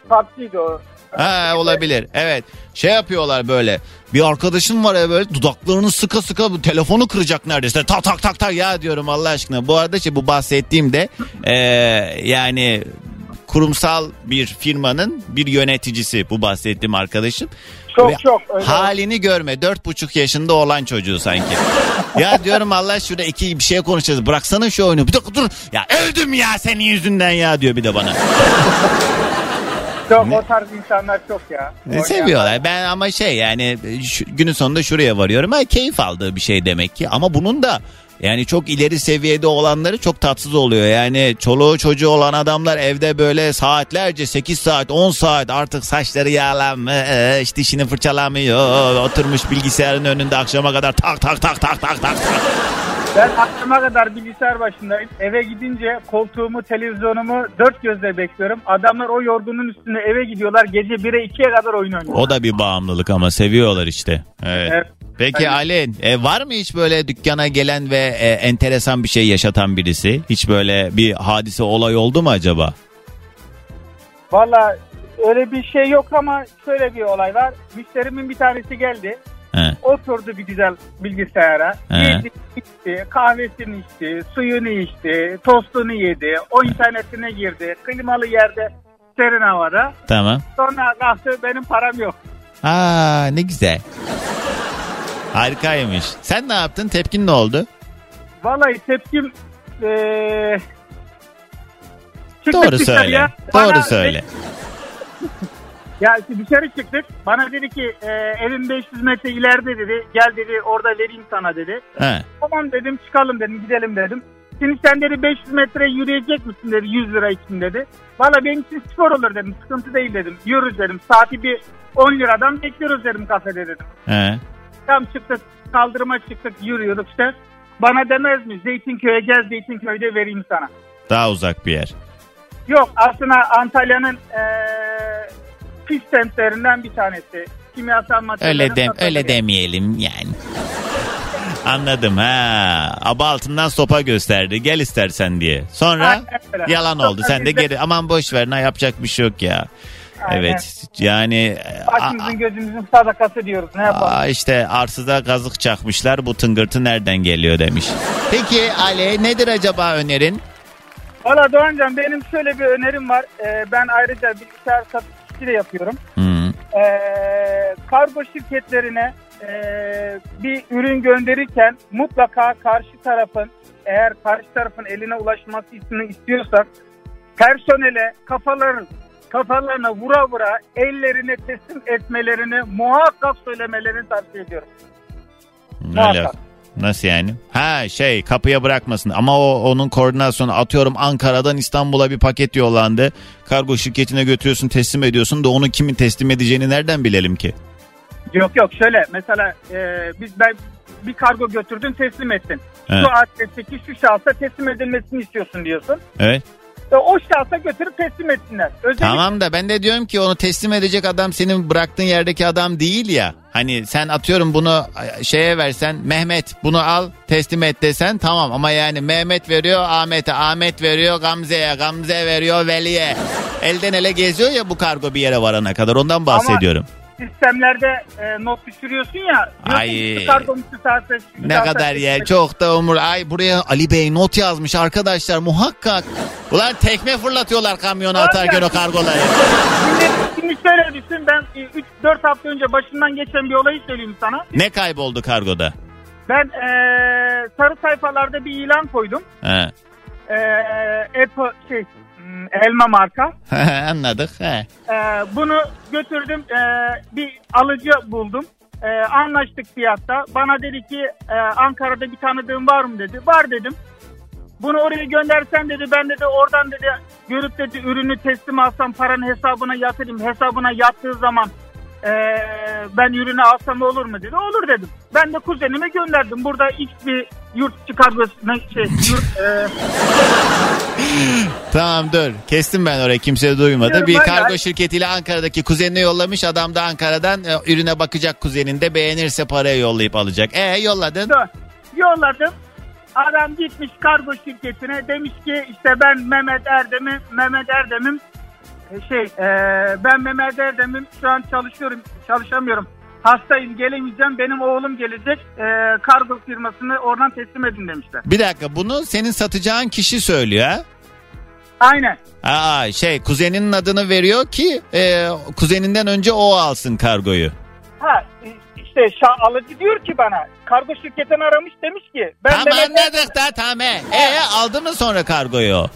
PUBG'di o. Ha olabilir. Evet. Şey yapıyorlar böyle. Bir arkadaşım var ya böyle dudaklarını sıka sıka bu telefonu kıracak neredeyse. Tak tak tak tak ya diyorum Allah aşkına. Bu arada şey bu bahsettiğim de eee, yani kurumsal bir firmanın bir yöneticisi bu bahsettiğim arkadaşım. Çok Ve çok. Öyle. Halini görme. Dört buçuk yaşında olan çocuğu sanki. ya diyorum Allah şurada iki bir şey konuşacağız. Bıraksana şu oyunu. Bir dakika dur. Ya öldüm ya senin yüzünden ya diyor bir de bana. Çok o tarz insanlar çok ya. E, Seviyorlar. Ben ama şey yani şu, günün sonunda şuraya varıyorum. Ha, keyif aldığı bir şey demek ki. Ama bunun da yani çok ileri seviyede olanları çok tatsız oluyor. Yani çoluğu çocuğu olan adamlar evde böyle saatlerce 8 saat 10 saat artık saçları yağlanmış dişini fırçalamıyor. Oturmuş bilgisayarın önünde akşama kadar tak tak tak tak tak tak. Ben akşama kadar bilgisayar başındayım. Eve gidince koltuğumu, televizyonumu dört gözle bekliyorum. Adamlar o yorgunun üstüne eve gidiyorlar. Gece 1'e 2'ye kadar oyun oynuyorlar. O da bir bağımlılık ama seviyorlar işte. Evet. Evet. Peki Ali e, var mı hiç böyle dükkana gelen ve e, enteresan bir şey yaşatan birisi? Hiç böyle bir hadise olay oldu mu acaba? Valla öyle bir şey yok ama şöyle bir olay var. Müşterimin bir tanesi geldi. He. Oturdu bir güzel bilgisayara. He. Yedi, içti, kahvesini içti, suyunu içti, tostunu yedi. O internetine girdi. Klimalı yerde serin havada. Tamam. Sonra kalktı benim param yok. Aa ne güzel. Harikaymış. Sen ne yaptın? Tepkin ne oldu? Vallahi tepkim çıktık Doğru söyle. Doğru söyle. Ya dışarı çıktık. Bana dedi ki e, evin 500 metre ileride dedi. Gel dedi orada vereyim sana dedi. He. Tamam dedim çıkalım dedim gidelim dedim. Şimdi sen dedi 500 metre yürüyecek misin dedi 100 lira için dedi. Valla benim için spor olur dedim sıkıntı değil dedim. Yürü dedim saati bir 10 liradan bekliyoruz dedim kafede dedim. He. Tam çıktık kaldırıma çıktık yürüyorduk işte. Bana demez mi Zeytinköy'e gel Zeytinköy'de vereyim sana. Daha uzak bir yer. Yok aslında Antalya'nın eee pis semtlerinden bir tanesi. Kimyasal maddelerin Öyle dem satıldığı öyle demeyelim yani. Anladım ha. Aba altından sopa gösterdi. Gel istersen diye. Sonra Aynen yalan oldu. Sen de geri aman boş ver ne yapacak bir şey yok ya. Aynen. Evet yani Başımızın gözümüzün sadakası diyoruz. Ne yapalım? Aa işte arsıda gazık çakmışlar bu tıngırtı nereden geliyor demiş. Peki Ali nedir acaba önerin? Valla Doğancan benim şöyle bir önerim var. Ee, ben ayrıca bilgisayar satışçı da yapıyorum. Hı. Ee, kargo şirketlerine e, bir ürün gönderirken mutlaka karşı tarafın eğer karşı tarafın eline ulaşmasını istiyorsak personele kafaların kafalarına vura vura ellerine teslim etmelerini muhakkak söylemelerini tavsiye ediyorum. Ne alaka? Nasıl yani? Ha şey kapıya bırakmasın ama o onun koordinasyonu atıyorum Ankara'dan İstanbul'a bir paket yollandı. Kargo şirketine götürüyorsun teslim ediyorsun da onu kimin teslim edeceğini nereden bilelim ki? Yok yok şöyle mesela e, biz ben bir kargo götürdün teslim ettin. Evet. Şu adresteki şu şahsa teslim edilmesini istiyorsun diyorsun. Evet. O şahsa götürüp teslim etsinler. Özellikle Tamam da ben de diyorum ki onu teslim edecek adam senin bıraktığın yerdeki adam değil ya. Hani sen atıyorum bunu şeye versen Mehmet bunu al teslim et desen tamam ama yani Mehmet veriyor Ahmet'e Ahmet veriyor Gamze'ye Gamze veriyor Veli'ye. Elden ele geziyor ya bu kargo bir yere varana kadar ondan bahsediyorum. Sistemlerde e, not düşürüyorsun ya. Ay. Ne kadar et. çok da umur. Ay buraya Ali Bey not yazmış arkadaşlar muhakkak. Ulan tekme fırlatıyorlar kamyona atarken o kargoları. Şimdi, şimdi şöyle düşün ben 3-4 hafta önce başından geçen bir olayı söyleyeyim sana. Ne kayboldu kargoda? Ben e, sarı sayfalarda bir ilan koydum. He. E, Apple şey hmm, elma marka. Anladık. He. E, bunu götürdüm e, bir alıcı buldum. E, anlaştık fiyatta. Bana dedi ki e, Ankara'da bir tanıdığım var mı dedi. Var dedim. Bunu oraya göndersen dedi ben dedi oradan dedi görüp dedi ürünü teslim alsam paranın hesabına yatırayım. Hesabına yattığı zaman e, ben ürünü alsam olur mu dedi. Olur dedim. Ben de kuzenime gönderdim. Burada X bir yurt içi kargosuna şey yurt, e, Tamam dur. Kestim ben orayı kimse duymadı. Bir ben kargo ya. şirketiyle Ankara'daki kuzenine yollamış. Adam da Ankara'dan e, ürüne bakacak kuzeninde beğenirse parayı yollayıp alacak. E yolladın. Dur. Yolladım. Adam gitmiş kargo şirketine demiş ki işte ben Mehmet Erdem'im. Mehmet Erdem'im şey e, ben Mehmet Erdem'im şu an çalışıyorum çalışamıyorum. Hastayım gelemeyeceğim benim oğlum gelecek e, kargo firmasını oradan teslim edin demişler. Bir dakika bunu senin satacağın kişi söylüyor ha? Aynen. Aa şey kuzeninin adını veriyor ki e, kuzeninden önce o alsın kargoyu. Ha e, işte şa- alıcı diyor ki bana kargo şirketini aramış demiş ki ben Tamam anladık da tamam. E aldı mı sonra kargoyu?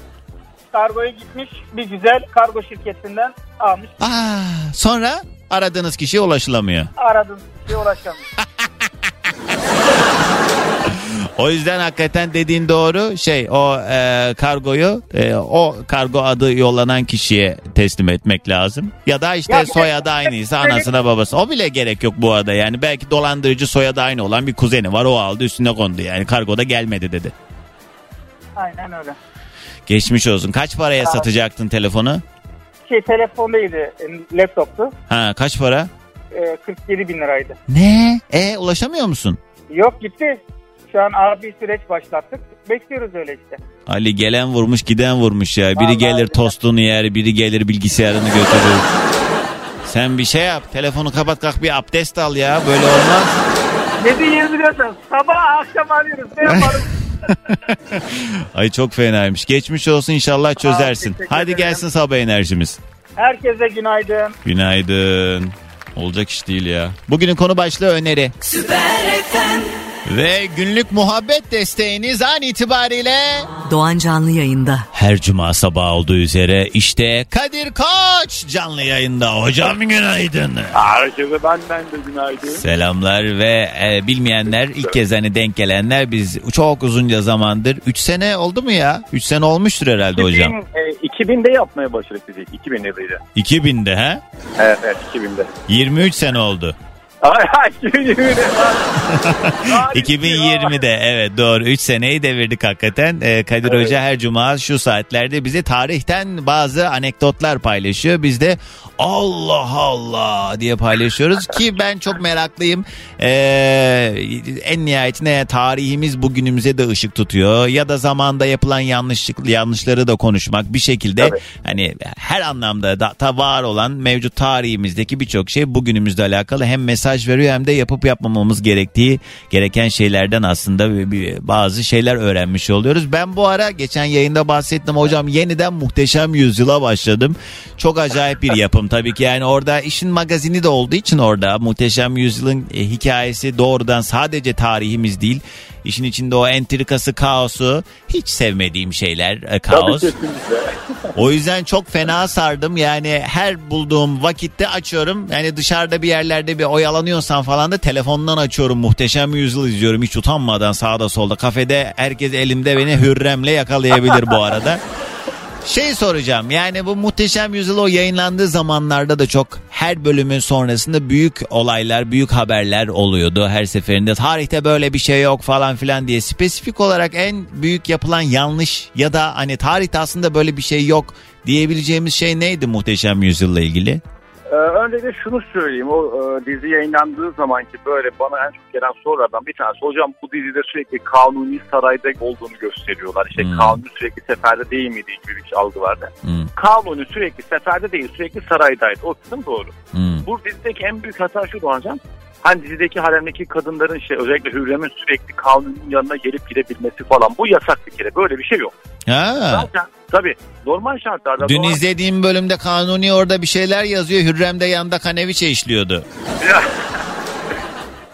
Kargoya gitmiş bir güzel kargo şirketinden almış Aa, sonra aradığınız kişiye ulaşılamıyor. aradığınız kişiye ulaşamış. O yüzden hakikaten dediğin doğru şey o e, kargoyu e, o kargo adı yollanan kişiye teslim etmek lazım. Ya da işte Ya soyadı aynıysa anasına babası. O bile gerek yok bu arada yani belki dolandırıcı soyadı aynı olan bir kuzeni var o aldı üstüne kondu yani kargoda gelmedi dedi. Aynen öyle. Geçmiş olsun. Kaç paraya ol. satacaktın telefonu? Şey telefon değildi laptoptu. Ha kaç para? E, 47 bin liraydı. Ne? E ulaşamıyor musun? Yok gitti. Şu an bir süreç başlattık. Bekliyoruz öyle işte. Ali gelen vurmuş giden vurmuş ya. Biri Vallahi gelir tostunu yer, biri gelir bilgisayarını götürür. Sen bir şey yap. Telefonu kapat kalk bir abdest al ya. Böyle olmaz. 7-24 sabah akşam arıyoruz. Ne yaparız? Ay çok fenaymış. Geçmiş olsun inşallah çözersin. teşekkür Hadi ederim. gelsin sabah enerjimiz. Herkese günaydın. Günaydın. Olacak iş değil ya. Bugünün konu başlığı öneri. Süper FM. Ve günlük muhabbet desteğiniz an itibariyle Doğan Canlı yayında. her cuma sabahı olduğu üzere işte Kadir Koç canlı yayında. Hocam günaydın. Herkese benden de günaydın. Selamlar ve e, bilmeyenler ilk kez hani denk gelenler biz çok uzunca zamandır 3 sene oldu mu ya? 3 sene olmuştur herhalde hocam. 2000, e, 2000'de yapmaya başladık biz. 2000 yılıydı. 2000'de ha? Evet evet 2000'de. 23 sene oldu. Ay ay 2020'de. 2020'de evet doğru 3 seneyi devirdik hakikaten. Ee, Kadir Evet. Hoca her cuma şu saatlerde bize tarihten bazı anekdotlar paylaşıyor. Biz de Allah Allah diye paylaşıyoruz ki ben çok meraklıyım. Ee, en nihayetinde tarihimiz bugünümüze de ışık tutuyor. Ya da zamanda yapılan yanlışlık yanlışları da konuşmak bir şekilde hani her anlamda da, da var olan mevcut tarihimizdeki birçok şey bugünümüzle alakalı hem mesaj mesaj veriyor hem de yapıp yapmamamız gerektiği gereken şeylerden aslında bazı şeyler öğrenmiş oluyoruz. Ben bu ara geçen yayında bahsettim hocam yeniden Muhteşem Yüzyıl'a başladım. Çok acayip bir yapım tabii ki yani orada işin magazini de olduğu için orada Muhteşem Yüzyıl'ın e, hikayesi doğrudan sadece tarihimiz değil. İşin içinde o entrikası, kaosu hiç sevmediğim şeyler e, kaos. O yüzden çok fena sardım. Yani her bulduğum vakitte açıyorum. Yani dışarıda bir yerlerde bir oyalanıyorsam falan da telefondan açıyorum. Muhteşem Yüzyıl izliyorum hiç utanmadan sağda solda. Kafede herkes elimde beni Hürrem'le yakalayabilir bu arada. Şey soracağım yani bu Muhteşem Yüzyıl o yayınlandığı zamanlarda da çok her bölümün sonrasında büyük olaylar, büyük haberler oluyordu her seferinde. Tarihte böyle bir şey yok falan filan diye spesifik olarak en büyük yapılan yanlış ya da hani tarihte aslında böyle bir şey yok diyebileceğimiz şey neydi Muhteşem Yüzyıl'la ilgili? Ee, öncelikle şunu söyleyeyim. O e, dizi yayınlandığı zamanki böyle bana en çok gelen sorulardan bir tanesi. Hocam bu dizide sürekli Kanuni sarayda olduğunu gösteriyorlar. İşte Hmm. Kanuni sürekli seferde değil miydi gibi bir algı vardı. Hmm. Kanuni sürekli seferde değil sürekli saraydaydı. O kısım doğru. Hmm. Bu dizideki en büyük hata şu hocam. Hani dizideki haremdeki kadınların işte özellikle Hürrem'in sürekli Kanuni'nin yanına gelip gidebilmesi falan. Bu yasak bir kere. Böyle bir şey yok. Ha. Zaten tabii normal şartlarda... Dün normal- izlediğim bölümde Kanuni orada bir şeyler yazıyor. Hürrem de yanında kaneviçe işliyordu.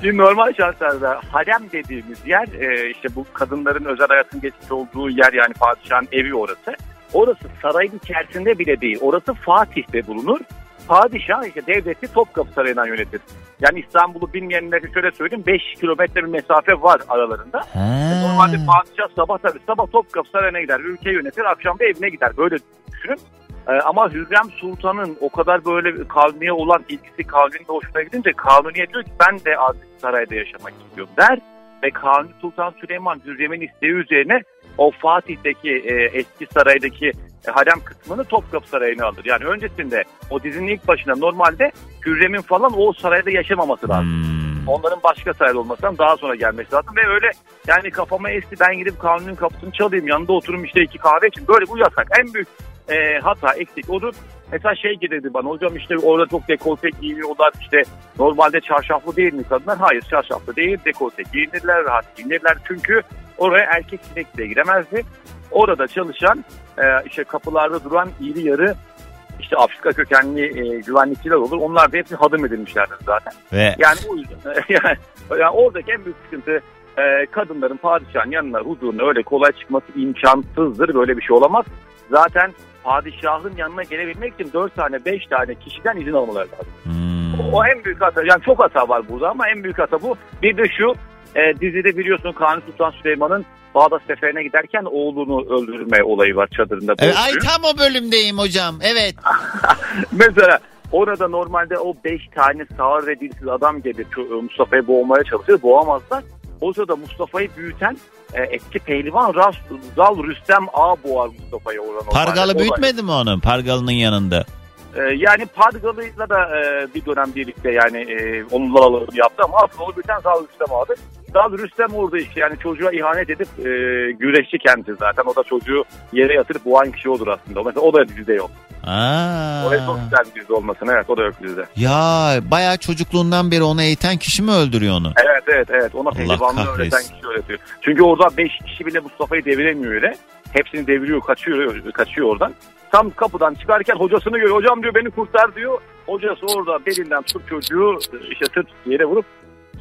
Şimdi normal şartlarda harem dediğimiz yer e, işte bu kadınların özel hayatın geçmiş olduğu yer yani padişahın evi orası. Orası sarayın içerisinde bile değil. Orası Fatih'te bulunur. Padişah işte devleti Topkapı Sarayı'ndan yönetir. Yani İstanbul'u bilmeyenlere şöyle söyleyeyim 5 kilometre bir mesafe var aralarında. Ha. Normalde padişah sabah tabii sabah Topkapı Sarayı'na gider, ülke yönetir, akşam da evine gider. Böyle düşünün. Ee, ama Hürrem Sultan'ın o kadar böyle Kanuni'ye olan ilgisi Kanuni'nin hoşuna gidince Kanuni'ye diyor ki ben de artık sarayda yaşamak istiyorum der. Ve Kanuni Sultan Süleyman Hürrem'in isteği üzerine o Fatih'teki e, eski saraydaki e, harem kısmını Topkapı Sarayı'na alır. Yani öncesinde o dizinin ilk başında normalde Hürrem'in falan o sarayda yaşamaması lazım. Hmm. Onların başka sarayda olmasından daha sonra gelmesi lazım. Ve öyle yani kafama esti ben gidip Kanuni'nin kapısını çalayım yanında oturum işte iki kahve için. Böyle bu yasak. En büyük e, hata eksik odur. Mesela şey gelirdi bana hocam işte orada çok dekolte giyiniyorlar işte normalde çarşaflı değil mi kadınlar? Hayır çarşaflı değil dekolte giyinirler rahat giyinirler çünkü oraya erkek sinek bile giremezdi. Orada çalışan e, işte kapılarda duran iri yarı işte Afrika kökenli e, güvenlikçiler olur. Onlar da hepsi hadım edilmişlerdir zaten. Ve Yani o yüzden yani, yani oradaki en büyük sıkıntı e, kadınların padişahın yanına huzuruna öyle kolay çıkması imkansızdır. Böyle bir şey olamaz. Zaten padişahın yanına gelebilmek için 4 tane 5 tane kişiden izin almaları lazım. Hmm. O en büyük hata. Yani çok hata var burada ama en büyük hata bu. Bir de şu e, dizide biliyorsun Kanuni Sultan Süleyman'ın Bağdat seferine giderken oğlunu öldürme olayı var çadırında. Evet, ay tam o bölümdeyim hocam. Evet. Mesela orada normalde o beş tane sağır ve dilsiz adam şu, e, Mustafa'yı boğmaya çalışır. Boğamazlar. O sırada Mustafa'yı büyüten e, eski pehlivan Ras, Zal Rüstem A boğar Mustafa'yı normalde. Pargalı Olay. büyütmedi mi onu? Pargalı'nın yanında. E, yani Pargalı'yla da e, bir dönem birlikte yani e, onunla yaptı ama aslında onu büyüten Zal Rüstem A'dır. Zal Rüstem orada işte yani çocuğa ihanet edip e, güreşçi kendisi zaten. O da çocuğu yere yatırıp boğan kişi olur aslında. Mesela o da dizide yok. Aa. Oraya çok güzel bir dizi olmasın. Evet o da yok dizide. Ya bayağı çocukluğundan beri onu eğiten kişi mi öldürüyor onu? Evet evet evet ona pehlivanlığı öğreten kişi öğretiyor. Çünkü orada 5 kişi bile Mustafa'yı deviremiyor öyle. Hepsini deviriyor kaçıyor kaçıyor oradan. Tam kapıdan çıkarken hocasını görüyor. Hocam diyor beni kurtar diyor. Hocası orada belinden tutup çocuğu işte sırt yere vurup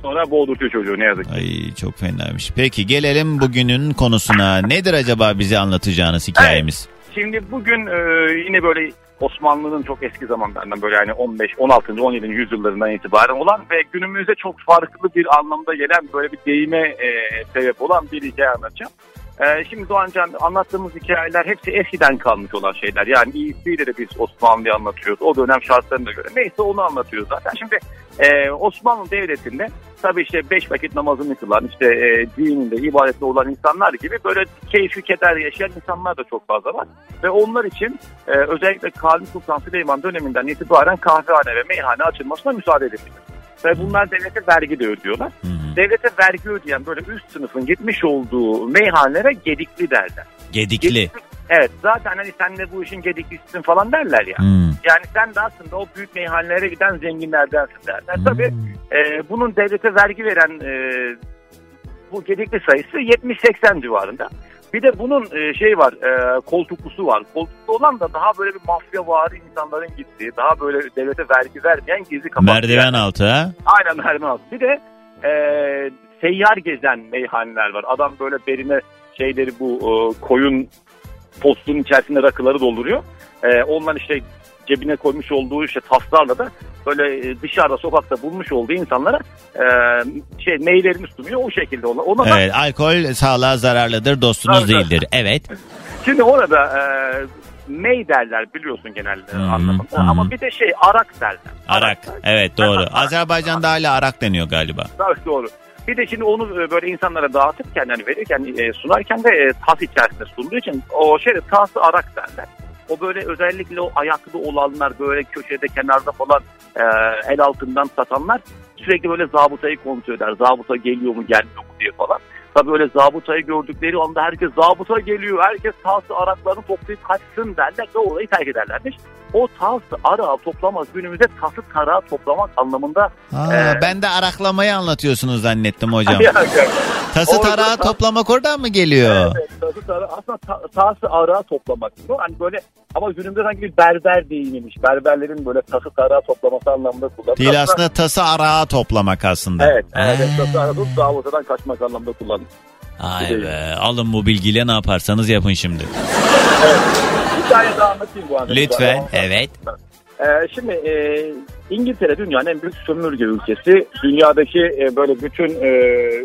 sonra boğdurtuyor çocuğu ne yazık ki. Ay çok fenaymış. Peki gelelim bugünün konusuna. Nedir acaba bize anlatacağınız hikayemiz? Şimdi bugün e, yine böyle Osmanlı'nın çok eski zamanlarından böyle yani 15, 16. 17. yüzyıllarından itibaren olan ve günümüzde çok farklı bir anlamda gelen böyle bir deyime e, sebep olan bir hikaye anlatacağım. E, şimdi Doğancan anlattığımız hikayeler hepsi eskiden kalmış olan şeyler. Yani iyisiyle de biz Osmanlı'yı anlatıyoruz. O dönem şartlarına göre. Neyse onu anlatıyoruz zaten. Şimdi e, Osmanlı Devleti'nde tabii işte beş vakit namazını kılan, işte e, dininde, ibadette olan insanlar gibi böyle keyfi keder yaşayan insanlar da çok fazla var. Ve onlar için e, özellikle Kanuni Sultan Süleyman döneminden itibaren kahvehane ve meyhane açılmasına müsaade edilmiştir. Ve bunlar devlete vergi de ödüyorlar. Devlete vergi ödeyen böyle üst sınıfın gitmiş olduğu meyhanelere gedikli derler. Gedikli. Evet zaten hani sen de bu işin gediklisisin falan derler ya. Hmm. Yani sen de aslında o büyük meyhanelere giden zenginlerdensin derler. Tabii e, bunun devlete vergi veren e, bu gedikli sayısı 70-80 civarında. Bir de bunun e, şey var e, koltuklusu var. Koltuklu olan da daha böyle bir mafya vari insanların gittiği daha böyle devlete vergi vermeyen gizli kapaklı. Merdiven altı ha. Aynen merdiven altı. Bir de e, seyyar gezen meyhaneler var. Adam böyle berine şeyleri bu e, koyun postunun içerisinde rakıları dolduruyor. E, ondan işte cebine koymuş olduğu işte taslarla da böyle e, dışarıda sokakta bulmuş olduğu insanlara e, şey neylerini sunuyor o şekilde ona, ona da- Evet alkol sağlığa zararlıdır dostunuz Tabii. değildir. Evet. Şimdi orada e, mey derler biliyorsun genel e, anlamında ama bir de şey arak derler. Arak. Evet doğru. Azerbaycan'da hala arak deniyor galiba. Tabii doğru. Bir de şimdi onu e, böyle insanlara dağıtırken hani verirken e, sunarken de e, tas içerisinde sunduğu için o şey tası arak derler. O böyle özellikle o ayaklı olanlar böyle köşede kenarda falan e, el altından satanlar sürekli böyle zabıtayı kontrol eder. Zabıta geliyor mu gelmiyor mu diye falan. Tabii öyle zabıtayı gördükleri anda herkes zabıta geliyor. Herkes tası araklarını toplayıp kaçsın derler ve orayı terk ederlermiş. O tası arağı toplamak günümüzde tası tarağı toplamak anlamında Aa, e, ben de araklamayı anlatıyorsunuz zannettim hocam. Tası tarağı ta- toplamak oradan mı geliyor? Evet, tası tarağı aslında ta, tası arağı toplamak. Bu Hani böyle ama günümüzde sanki bir berber deyimiymiş. Berberlerin böyle tası tarağı toplaması anlamında kullanılıyor. Değil aslında tası arağı toplamak aslında. Evet, evet tası arağı davutadan kaçmak anlamında kullanılıyor. Ay be alın bu bilgiyle ne yaparsanız yapın şimdi. Bir tane daha anlatayım bu anda. Lütfen evet. Ee, şimdi e, İngiltere dünyanın en büyük sömürge ülkesi. Dünyadaki e, böyle bütün e,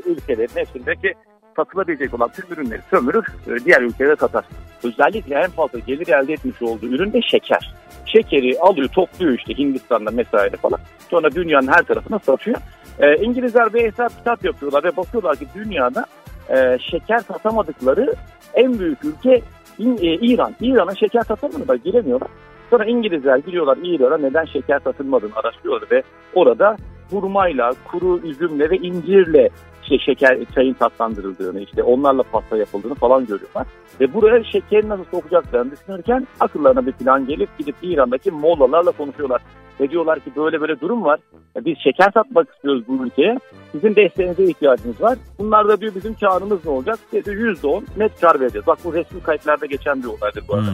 ülkelerin hepsindeki satılabilecek olan tüm ürünleri sömürür, e, diğer ülkelere satar. Özellikle en fazla gelir elde etmiş olduğu ürün de şeker. Şekeri alıyor, topluyor işte Hindistan'da vesaire falan. Sonra dünyanın her tarafına satıyor. E, İngilizler bir hesap kitap yapıyorlar ve bakıyorlar ki dünyada e, şeker satamadıkları en büyük ülke İn- e, İran. İran'a şeker satamıyorlar, giremiyorlar. Sonra İngilizler giriyorlar İran'a neden şeker satılmadığını araştırıyorlar ve orada hurmayla, kuru üzümle ve incirle işte şeker çayın tatlandırıldığını işte onlarla pasta yapıldığını falan görüyorlar. Ve buraya şekeri nasıl sokacaklarını düşünürken akıllarına bir plan gelip gidip İran'daki mollalarla konuşuyorlar. Ve diyorlar ki böyle böyle durum var. Biz şeker satmak istiyoruz bu ülkeye. Sizin desteğinize ihtiyacımız var. Bunlar da diyor bizim karımız ne olacak? Dedi %10 net kar vereceğiz. Bak bu resmi kayıtlarda geçen bir olaydır bu arada.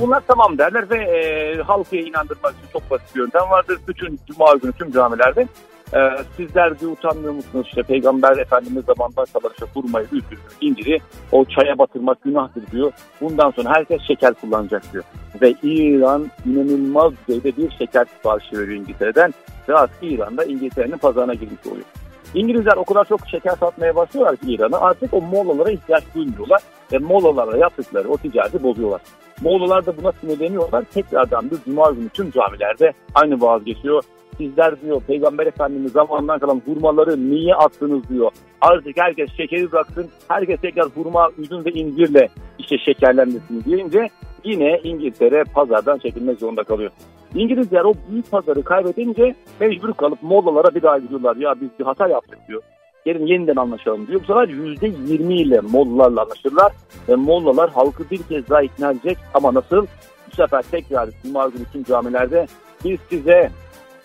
Bunlar tamam derler ve e, halkı inandırmak için çok basit bir yöntem vardır. Bütün cuma günü tüm camilerde e, sizler diyor utanmıyor musunuz? İşte Peygamber Efendimiz zamanından kalan işte hurmayı, üzümü, inciri o çaya batırmak günahtır diyor. Bundan sonra herkes şeker kullanacak diyor. Ve İran inanılmaz düzeyde bir şeker siparişi veriyor İngiltere'den. Ve artık İran'da İngiltere'nin pazarına girmiş oluyor. İngilizler o kadar çok şeker satmaya başlıyorlar ki İran'a artık o molalara ihtiyaç duymuyorlar ve molalara yaptıkları o ticareti bozuyorlar. Moğollar da buna sinirleniyorlar. Tekrardan bir cuma günü tüm camilerde aynı vaaz geçiyor. Sizler diyor Peygamber Efendimiz zamanından kalan hurmaları niye attınız diyor. Artık herkes şekeri bıraksın. Herkes tekrar hurma, üzüm ve incirle işte şekerlenmesin deyince yine İngiltere pazardan çekilmek zorunda kalıyor. İngilizler o büyük pazarı kaybedince mecbur kalıp Mollalara bir daha gidiyorlar. Ya biz bir hata yaptık diyor. Gelin yeniden anlaşalım diyor. Bu sefer %20 ile Mollalarla anlaşırlar. Ve Mollalar halkı bir kez daha ikna edecek. Ama nasıl? Bu sefer tekrar Cuma günü tüm camilerde biz size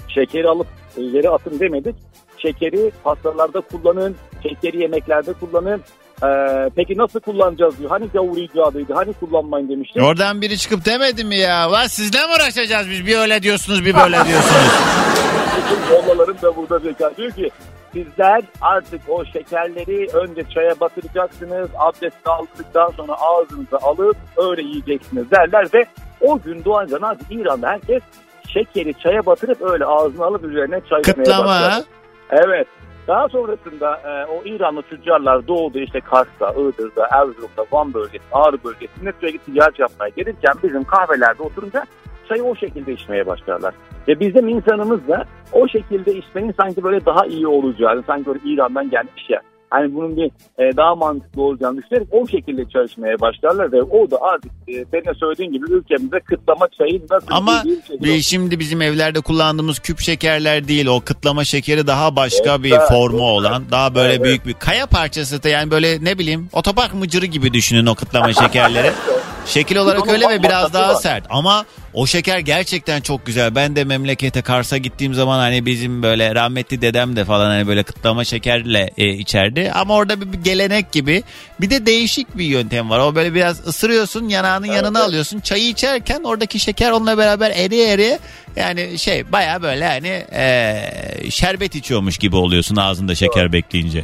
şekeri alıp yere atın demedik. Şekeri pastalarda kullanın, şekeri yemeklerde kullanın. Ee, peki nasıl kullanacağız diyor. Hani gavur icadıydı, hani kullanmayın demişti. Oradan biri çıkıp demedi mi ya? Var sizle mi uğraşacağız biz? Bir öyle diyorsunuz bir böyle diyorsunuz. Bütün mollaların da burada zeka diyor ki sizler artık o şekerleri önce çaya batıracaksınız. Abdest aldıktan sonra ağzınıza alıp öyle yiyeceksiniz derler ve o gün doğanca artık İran'da herkes şekeri çaya batırıp öyle ağzına alıp üzerine çay Kıtlama. başlar. Evet. Daha sonrasında e, o İranlı tüccarlar doğuda işte Kars'ta, Iğdır'da, Erzurum'da, Van bölgesi, Ağrı bölgesinde sürekli ticaret yapmaya gelirken bizim kahvelerde oturunca çayı o şekilde içmeye başlarlar. Ve bizim insanımız da o şekilde içmenin sanki böyle daha iyi olacağını, sanki böyle İran'dan gelmiş ya. Hani bunun bir e, daha mantıklı olacağını düşünerek o şekilde çalışmaya başlarlar ve o da artık e, senin de söylediğin gibi ülkemizde kıtlama çayı nasıl Ama bir şey bir şimdi bizim evlerde kullandığımız küp şekerler değil. O kıtlama şekeri daha başka Evet, bir formu evet. olan. Daha böyle Evet. büyük bir kaya parçası da yani böyle ne bileyim otopark mıcırı gibi düşünün o kıtlama şekerleri. Şekil olarak öyle ve biraz daha var. sert ama o şeker gerçekten çok güzel. Ben de memlekete Kars'a gittiğim zaman hani bizim böyle rahmetli dedem de falan hani böyle kıtlama şekerle e, içerdi. Ama orada bir, bir gelenek gibi bir de değişik bir yöntem var. O böyle biraz ısırıyorsun yanağının yanına alıyorsun. Çayı içerken oradaki şeker onunla beraber eriye eriye yani şey baya böyle hani e, şerbet içiyormuş gibi oluyorsun ağzında şeker bekleyince.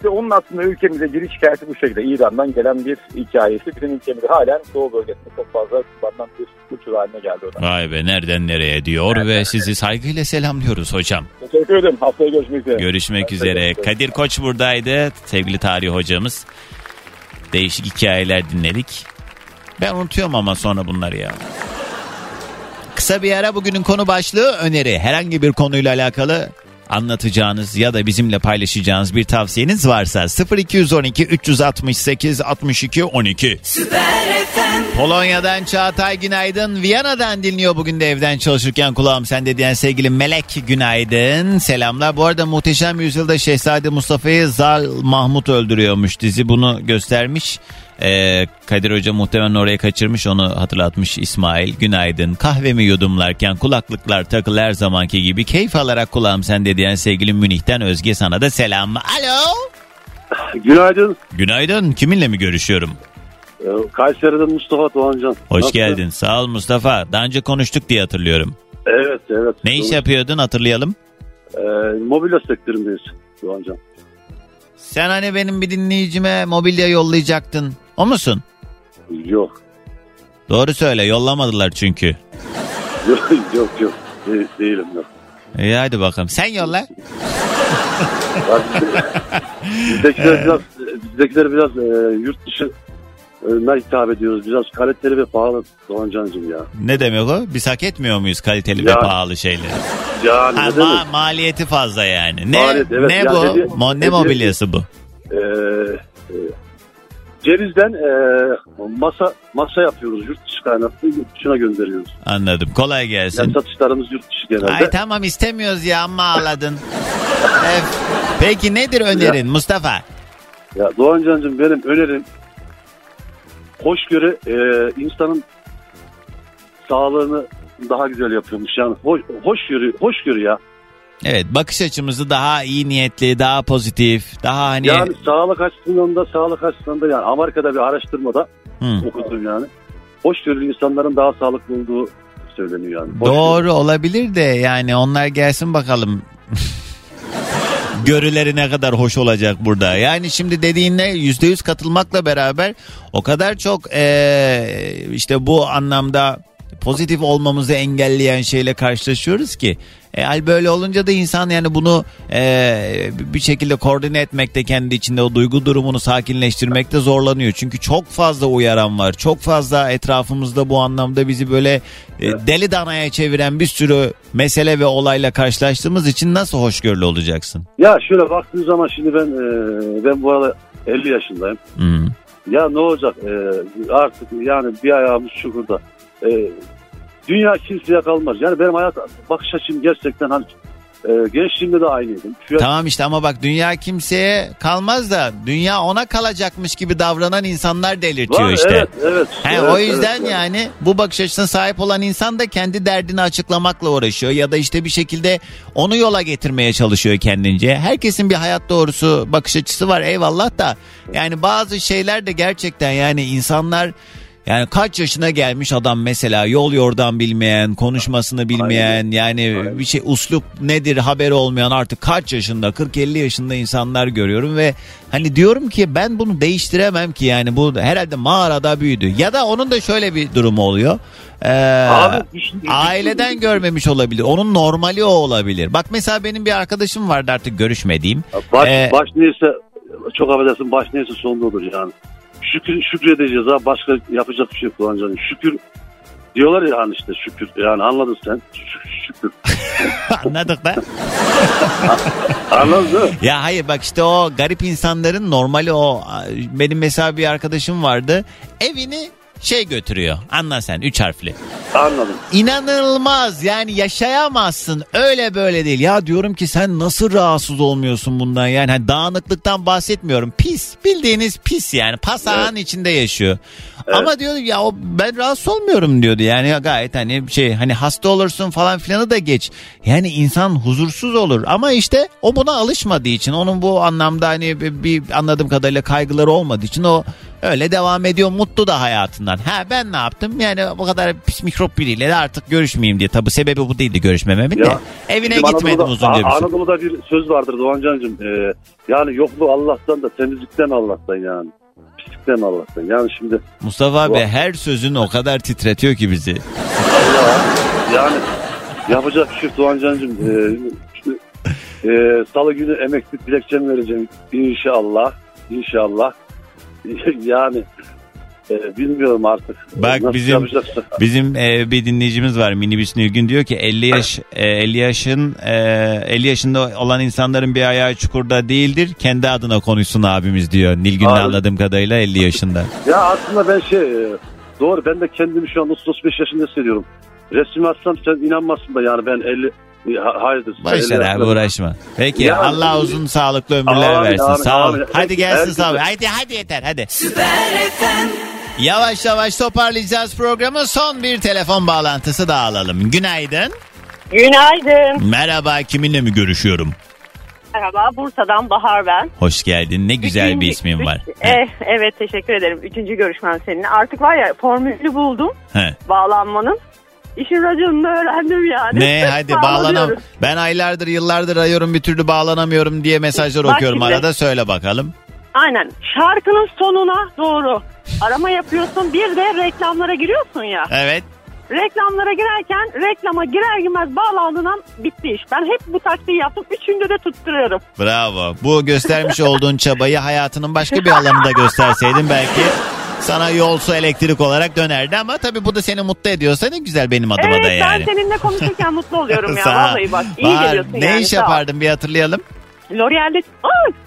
İşte onun aslında ülkemize giriş hikayesi bu şekilde. İran'dan gelen bir hikayesi. Bizim ülkemizde halen Doğu bölgesinde çok fazla kullanılan bir kültür haline geldi o da. Vay be nereden nereye diyor ve sizi saygıyla selamlıyoruz hocam. Teşekkür ederim. Haftaya görüşmek üzere. Görüşmek üzere. Kadir Koç buradaydı. Sevgili tarih hocamız. Değişik hikayeler dinledik. Ben unutuyorum ama sonra bunları ya. Kısa bir ara bugünün konu başlığı öneri. Herhangi bir konuyla alakalı anlatacağınız ya da bizimle paylaşacağınız bir tavsiyeniz varsa 0212 368 62 12. Polonya'dan Çağatay günaydın. Viyana'dan dinliyor bugün de evden çalışırken kulağım sende diyen sevgili Melek günaydın. Selamlar. Bu arada Muhteşem Yüzyılda Şehzade Mustafa'yı Zal Mahmut öldürüyormuş. Dizi bunu göstermiş. Ee, Kadir Hoca muhtemelen oraya kaçırmış onu hatırlatmış İsmail. Günaydın. Kahvemi yudumlarken kulaklıklar takılı her zamanki gibi keyif alarak kulağım sende diyen sevgili Münih'ten Özge sana da selam. Alo. Günaydın. Günaydın. Kiminle mi görüşüyorum? Ee, Kayseri'den Mustafa Doğancan. Hoş Nasıl? geldin. Sağ ol Mustafa. Daha önce konuştuk diye hatırlıyorum. Evet evet. Ne iş yapıyordun hatırlayalım. Ee, mobilya sektöründeyiz Doğancan. Sen hani benim bir dinleyicime mobilya yollayacaktın. O musun? Yok. Doğru söyle yollamadılar çünkü. Yok yok yok. De- değilim yok. İyi hadi bakalım. Sen yolla. Bizdekiler biraz, bizdekiler biraz e, yurt dışı e, hitap ediyoruz. Biraz kaliteli ve pahalı Doğancan'cığım ya. Ne demek o? Biz hak etmiyor muyuz kaliteli ve pahalı şeyleri? Yani Ha, ne ma- maliyeti fazla yani. Ne Maliyet, evet. ne Ya bu? hediye- Mo- ne hediye- mobilyası bu? Ee, e, cevizden e, masa masa yapıyoruz. Yurt dışı kaynaklı yurt dışına gönderiyoruz. Anladım. Kolay gelsin. Yani satışlarımız yurt dışı genelde. Ay tamam istemiyoruz ya amma ağladın. Evet. Peki nedir önerin Mustafa? Ya Doğancan'cığım benim önerim hoşgörü e, insanın sağlığını daha güzel yapıyormuş. Yani hoş, hoşgörü, hoşgörü ya. Evet bakış açımızı daha iyi niyetli, daha pozitif, daha hani... Yani sağlık açısından da sağlık açısından da yani Amerika'da bir araştırmada Hı. okudum yani. Hoşgörülü insanların daha sağlıklı olduğu söyleniyor yani. Hoşgörü. Doğru olabilir de yani onlar gelsin bakalım. Görüleri ne kadar hoş olacak burada. Yani şimdi dediğinle yüzde yüz katılmakla beraber o kadar çok eee, işte bu anlamda pozitif olmamızı engelleyen şeyle karşılaşıyoruz ki. E, hal böyle olunca da insan yani bunu e, bir şekilde koordine etmekte kendi içinde o duygu durumunu sakinleştirmekte zorlanıyor. Çünkü çok fazla uyaran var. Çok fazla etrafımızda bu anlamda bizi böyle e, deli danaya çeviren bir sürü mesele ve olayla karşılaştığımız için nasıl hoşgörülü olacaksın? Ya şöyle baktığın zaman şimdi ben e, ben bu arada 50 yaşındayım. Hmm. Ya ne olacak e, artık yani bir ayağımız çukurda. E, dünya kimseye kalmaz. Yani benim hayat bakış açım gerçekten hani e, gençliğimde de aynıydım. Şu Tamam işte ama bak dünya kimseye kalmaz da dünya ona kalacakmış gibi davranan insanlar delirtiyor Var, işte. Evet, evet. He, evet, o yüzden evet, evet. yani bu bakış açısına sahip olan insan da kendi derdini açıklamakla uğraşıyor ya da işte bir şekilde onu yola getirmeye çalışıyor kendince. Herkesin bir hayat doğrusu bakış açısı var eyvallah da yani bazı şeyler de gerçekten yani insanlar yani kaç yaşına gelmiş adam mesela yol yordan bilmeyen, konuşmasını bilmeyen yani bir şey uslup nedir haberi olmayan artık kaç yaşında 40-50 yaşında insanlar görüyorum ve hani diyorum ki ben bunu değiştiremem ki yani bu herhalde mağarada büyüdü ya da onun da şöyle bir durumu oluyor. Ee, Abi, aileden görmemiş olabilir. Onun normali o olabilir. Bak mesela benim bir arkadaşım vardı artık görüşmediğim. Baş, Ee, baş neyse çok affedersin baş neyse sonunda olur yani. Şükür, şükredeceğiz ha başka yapacak bir şey yok. Şükür diyorlar ya hani işte şükür yani anladın sen Şük- şükür. Anladık da. Anladın mi? Ya hayır bak işte o garip insanların normali o. Benim mesela bir arkadaşım vardı. Evini şey götürüyor. Anla sen üç harfli. Anladım. İnanılmaz yani yaşayamazsın öyle böyle değil. Ya diyorum ki sen nasıl rahatsız olmuyorsun bundan yani hani dağınıklıktan bahsetmiyorum. Pis bildiğiniz pis yani pasağın içinde yaşıyor. Ama diyordu ya o ben rahatsız olmuyorum diyordu yani gayet hani şey hani hasta olursun falan filanı da geç. Yani insan huzursuz olur ama işte o buna alışmadığı için onun bu anlamda hani bir, bir anladığım kadarıyla kaygıları olmadığı için o öyle devam ediyor mutlu da hayatından. Ha ben ne yaptım yani bu kadar pis mikrop biriyle de artık görüşmeyeyim diye. Tabi sebebi bu değildi görüşmememin de. Evine gitmedim uzunca bir. Anadolu'da bir söz vardır Doğancan'cığım. Ee, yani yokluğu Allah'tan da temizlikten Allah'tan yani. Pislikten Allah'tan. Yani şimdi Mustafa abi her sözün o kadar titretiyor ki bizi. yani yapacak bir şey yok Doğancan'cığım. Ee, işte, ee, Salı günü emeklilik dilekçemi vereceğim inşallah. İnşallah. yani ee, bilmiyorum artık. Bak Nasıl bizim bizim e, bir dinleyicimiz var minibüs Nilgün diyor ki 50 yaş e, 50 yaşın e, 50 yaşında olan insanların bir ayağı çukurda değildir. Kendi adına konuşsun abimiz diyor. Nilgün'ün Abi. anladığım kadarıyla 50 yaşında. Ya aslında ben şey e, doğru ben de kendimi şu an 35 yaşında hissediyorum. Resmi atsam sen inanmazsın da yani ben 50 e, ha- hayırdır. Boş ver 50 abi uğraşma. Peki Yani- Allah uzun sağlıklı ömürler Amin, versin. amin, Sağ ol. amin. Hadi gelsin sağ ol. Hadi hadi yeter hadi. Yavaş yavaş toparlayacağız programı. Son bir telefon bağlantısı daha alalım. Günaydın. Günaydın. Merhaba kiminle mi görüşüyorum? Merhaba Bursa'dan Bahar ben. Hoş geldin. Ne güzel bir Üçüncü- ismin var. üç- eh, evet teşekkür ederim. Üçüncü görüşmem seninle. Artık var ya formülü buldum He. bağlanmanın. İşin raconunu öğrendim yani. Ne hadi bağlanam. Ben aylardır yıllardır arıyorum bir türlü bağlanamıyorum diye mesajlar Bak okuyorum şimdi. arada söyle bakalım. Aynen şarkının sonuna doğru arama yapıyorsun. Bir de reklamlara giriyorsun ya. Evet. Reklamlara girerken reklama girer girmez bağlandığın an bitti iş. Ben hep bu taktiği yaptım. Üçünde de tutturuyorum. Bravo. Bu göstermiş olduğun çabayı hayatının başka bir alanında gösterseydin belki sana yol su elektrik olarak dönerdi ama tabii bu da seni mutlu ediyorsa ne güzel benim adıma evet da yani. ben seninle konuşurken mutlu oluyorum ya. Vallahi bak iyi Bahar, geliyorsun ne yani. iş sağ ol. yapardın bir hatırlayalım. L'Oreal'de...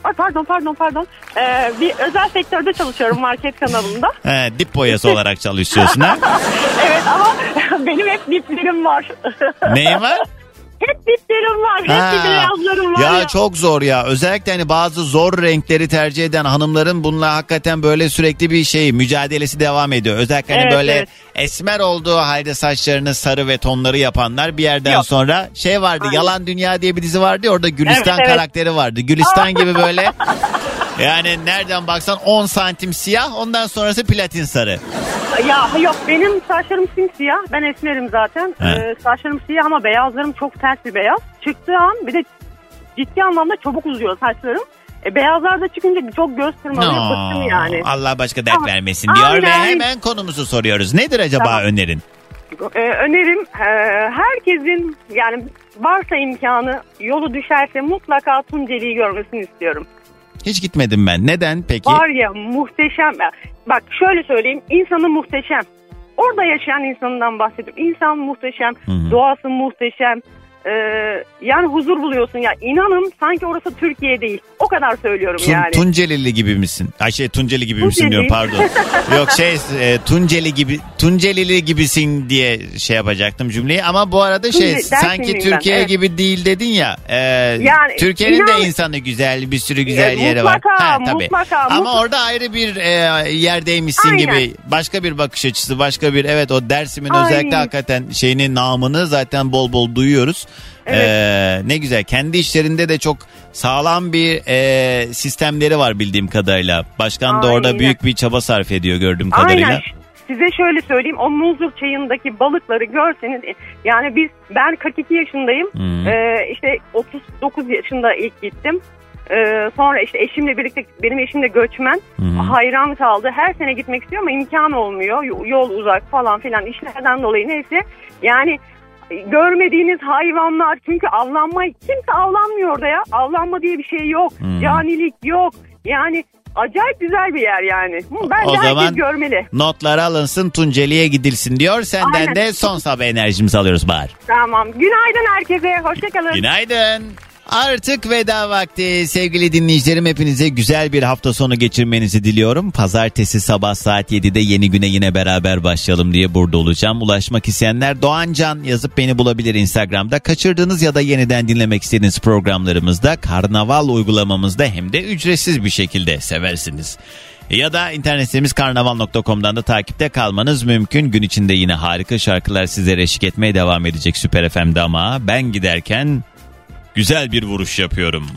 Ay, pardon pardon pardon. Ee, bir özel sektörde çalışıyorum market kanalında. He, dip boyası olarak çalışıyorsun ha. evet ama benim hep diplerim var. Neyin var? Hep diplerim var. Hep bir beyazlarım var ya, ya. çok zor ya. Özellikle hani bazı zor renkleri tercih eden hanımların bununla hakikaten böyle sürekli bir şey mücadelesi devam ediyor. Özellikle hani Evet, böyle evet. esmer olduğu halde saçlarını sarı ve tonları yapanlar bir yerden Yok. sonra şey vardı. Yalan Dünya diye bir dizi vardı ya orada Gülistan Evet, evet. karakteri vardı. Gülistan gibi böyle yani nereden baksan 10 santim siyah ondan sonrası platin sarı. Ya yok benim saçlarım simsiyah. Ben esmerim zaten. He. Ee, saçlarım siyah ama beyazlarım çok sert bir beyaz. Çıktığı an bir de ciddi anlamda çabuk uzuyor saçlarım. E, beyazlar da çıkınca çok göz kırmalıyor. No, Bıktım yani. Allah başka dert Ama- vermesin diyor ve aynen. hemen konumuzu soruyoruz. Nedir acaba Tamam. önerin? Ee, önerim e, herkesin yani varsa imkanı yolu düşerse mutlaka Tunceli'yi görmesini istiyorum. Hiç gitmedim ben. Neden peki? Var ya muhteşem. Bak şöyle söyleyeyim insanı muhteşem. Orada yaşayan insanından bahsediyorum. İnsan muhteşem, doğası muhteşem. Ee, yani huzur buluyorsun ya. İnanın sanki orası Türkiye değil. O kadar söylüyorum Tun, yani. Tuncelili gibi misin? Ay şey Tunceli gibi misin Tunceli. diyorum pardon. Yok şey e, Tunceli gibi Tuncelili gibisin diye şey yapacaktım cümleyi ama bu arada şey Tunceli, sanki Dersimliyim ben, Türkiye evet. gibi değil dedin ya. e, Yani Türkiye'nin inan- de insanı güzel bir sürü güzel E, yeri var. mutlaka, tabii. mutlaka, Ama mutlaka. orada ayrı bir e, yerdeymişsin Aynen. gibi. Başka bir bakış açısı, başka bir evet o Dersim'in Aynen. özellikle hakikaten şeyinin namını zaten bol bol duyuyoruz. Evet. Ee, ne güzel. Kendi işlerinde de çok sağlam bir e, sistemleri var bildiğim kadarıyla. Başkan da orada Aynen. büyük bir çaba sarf ediyor gördüğüm kadarıyla. Aynen. Size şöyle söyleyeyim o muzur çayındaki balıkları görseniz yani biz ben 42 yaşındayım. Ee, işte 39 yaşında ilk gittim Ee, sonra işte eşimle birlikte benim eşim de göçmen Hı. hayran kaldı her sene gitmek istiyor ama imkan olmuyor Yo- yol uzak falan filan işlerden dolayı neyse yani görmediğiniz hayvanlar çünkü avlanma kimse avlanmıyor orada ya avlanma diye bir şey yok Hmm. canilik yok yani acayip güzel bir yer yani bence O zaman herkes görmeli notlar alınsın Tunceli'ye gidilsin diyor. Senden Aynen. de son sabah enerjimizi alıyoruz Bahar. tamam günaydın herkese hoşçakalın Günaydın. Artık veda vakti sevgili dinleyicilerim hepinize güzel bir hafta sonu geçirmenizi diliyorum. Pazartesi sabah saat 7'de yeni güne yine beraber başlayalım diye burada olacağım. Ulaşmak isteyenler Doğancan yazıp beni bulabilir Instagram'da. Kaçırdığınız ya da yeniden dinlemek istediğiniz programlarımızda Karnaval uygulamamızda hem de ücretsiz bir şekilde seversiniz. Ya da internet sitemiz karnaval.com'dan da takipte kalmanız mümkün. Gün içinde yine harika şarkılar sizlere eşlik etmeye devam edecek Süper FM'de ama ben giderken güzel bir vuruş yapıyorum.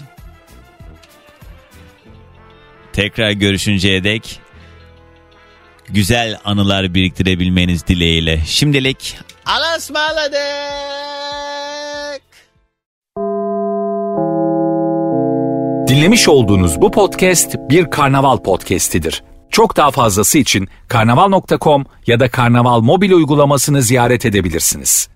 Tekrar görüşünceye dek güzel anılar biriktirebilmeniz dileğiyle. Şimdilik Allah'a ısmarladık. Dinlemiş olduğunuz bu podcast bir karnaval podcastidir. Çok daha fazlası için karnaval.com ya da karnaval mobil uygulamasını ziyaret edebilirsiniz.